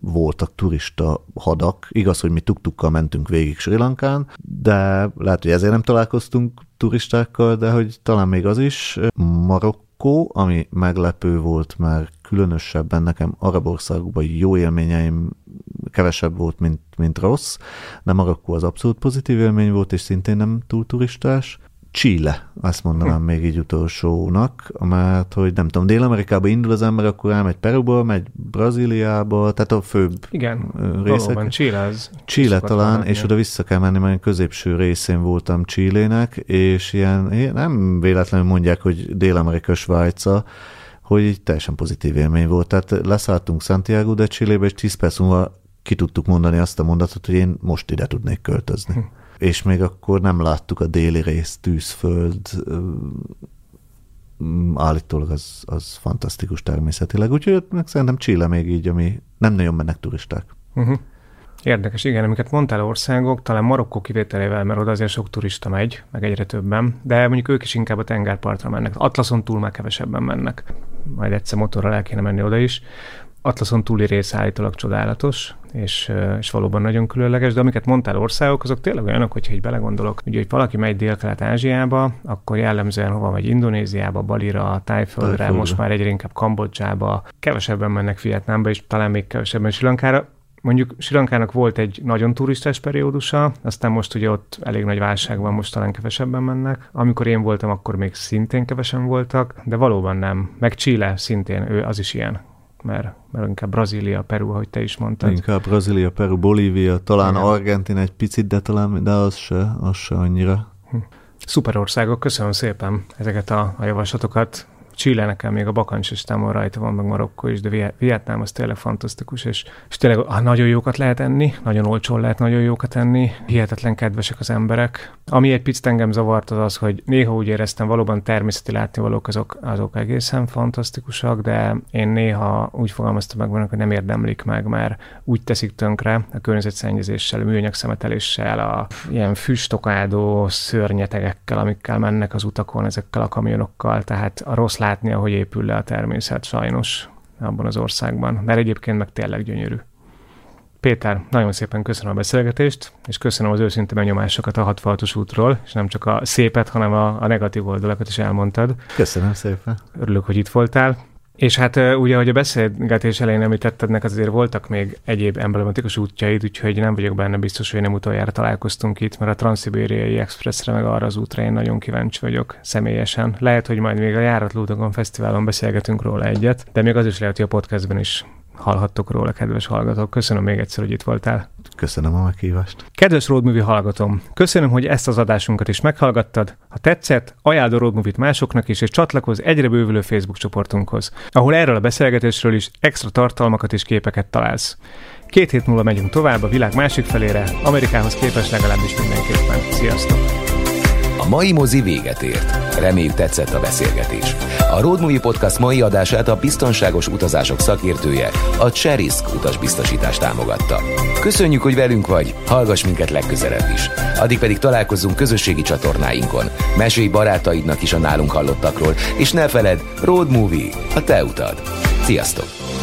voltak turista hadak. Igaz, hogy mi tuktukkal mentünk végig Sri Lankán, de lehet, hogy ezért nem találkoztunk turistákkal, de hogy talán még az is. Marokkó, ami meglepő volt, mert különösebben nekem arab országokban jó élményeim kevesebb volt, mint, mint rossz, de Marokkó az abszolút pozitív élmény volt, és szintén nem túl turistás. Chile, azt mondanám hm. még így utolsónak, mert hogy nem tudom, Dél-Amerikába indul az ember, akkor elmegy Peruba, megy Brazíliába, tehát a főbb Igen, részek. Valóban, Chile az. Chile talán, és oda vissza kell menni, mert középső részén voltam Chilének, és ilyen, nem véletlenül mondják, hogy Dél-Amerika Svájca, hogy teljesen pozitív élmény volt. Tehát leszálltunk Santiago de Chile-be, és 10 perc múlva ki tudtuk mondani azt a mondatot, hogy én most ide tudnék költözni. Hm. És még akkor nem láttuk a déli rész, tűzföld, állítólag az, az fantasztikus természetileg, úgyhogy meg szerintem Chile még így, ami nem nagyon mennek turisták. Uh-huh. Érdekes, igen, amiket mondtál országok, talán Marokkó kivételével, mert oda azért sok turista megy, meg egyre többen, de mondjuk ők is inkább a tengerpartra mennek. Atlaszon túl már kevesebben mennek. Majd egyszer motorral el kéne menni oda is. Atlaszon túli rész állítólag csodálatos, és, és valóban nagyon különleges, de amiket mondtál országok, azok tényleg olyanok, hogyha így belegondolok, ugye, hogy valaki megy Dél-Kelet-Ázsiába, akkor jellemzően hova megy Indonéziába, Balira, Tájföldre, most már egyre inkább Kambodzsába, kevesebben mennek Vietnámba, és talán még kevesebben Sri Lankára. Mondjuk Sri Lankának volt egy nagyon turistás periódusa, aztán most ugye ott elég nagy válság van, most talán kevesebben mennek. Amikor én voltam, akkor még szintén kevesen voltak, de valóban nem. Meg Chile szintén, ő az is ilyen mert, mert inkább Brazília, Peru, ahogy te is mondtad. Inkább Brazília, Peru, Bolívia, talán Igen. Argentin egy picit, de talán, de az se, az se annyira. Hm. Szuper országok, köszönöm szépen ezeket a, a javaslatokat. Chile nekem még a bakancs listámon rajta van, meg Marokkó is, de Vietnám az tényleg fantasztikus, és, és tényleg ah, nagyon jókat lehet enni, nagyon olcsón lehet nagyon jókat enni, hihetetlen kedvesek az emberek. Ami egy picit engem zavart az az, hogy néha úgy éreztem, valóban természeti látnivalók azok, azok egészen fantasztikusak, de én néha úgy fogalmaztam meg hogy nem érdemlik meg, mert úgy teszik tönkre a környezetszennyezéssel, a műanyag szemeteléssel, a ilyen füstokádó szörnyetegekkel, amikkel mennek az utakon, ezekkel a kamionokkal, tehát a rossz látni, ahogy épül le a természet sajnos abban az országban, mert egyébként meg tényleg gyönyörű. Péter, nagyon szépen köszönöm a beszélgetést, és köszönöm az őszinte benyomásokat a 66 útról, és nem csak a szépet, hanem a, a negatív oldalakat is elmondtad. Köszönöm szépen. Örülök, hogy itt voltál. És hát ugye, ahogy a beszélgetés elején említetted, azért voltak még egyéb emblematikus útjaid, úgyhogy nem vagyok benne biztos, hogy nem utoljára találkoztunk itt, mert a Transzibériai Expressre meg arra az útra én nagyon kíváncsi vagyok személyesen. Lehet, hogy majd még a Járatlódogon Fesztiválon beszélgetünk róla egyet, de még az is lehet, hogy a podcastben is hallhattok róla, kedves hallgatók. Köszönöm még egyszer, hogy itt voltál. Köszönöm a meghívást. Kedves Road Movie hallgatom, köszönöm, hogy ezt az adásunkat is meghallgattad. Ha tetszett, ajánld a Road Movie-t másoknak is, és csatlakozz egyre bővülő Facebook csoportunkhoz, ahol erről a beszélgetésről is extra tartalmakat és képeket találsz. Két hét múlva megyünk tovább a világ másik felére, Amerikához képest legalábbis mindenképpen. Sziasztok! A mai mozi véget ért. Reméljük tetszett a beszélgetés. A Road Movie Podcast mai adását a biztonságos utazások szakértője, a Cherisk utasbiztosítást támogatta. Köszönjük, hogy velünk vagy, hallgass minket legközelebb is. Addig pedig találkozzunk közösségi csatornáinkon. Mesélj barátaidnak is a nálunk hallottakról, és ne feled, Road Movie, a te utad. Sziasztok!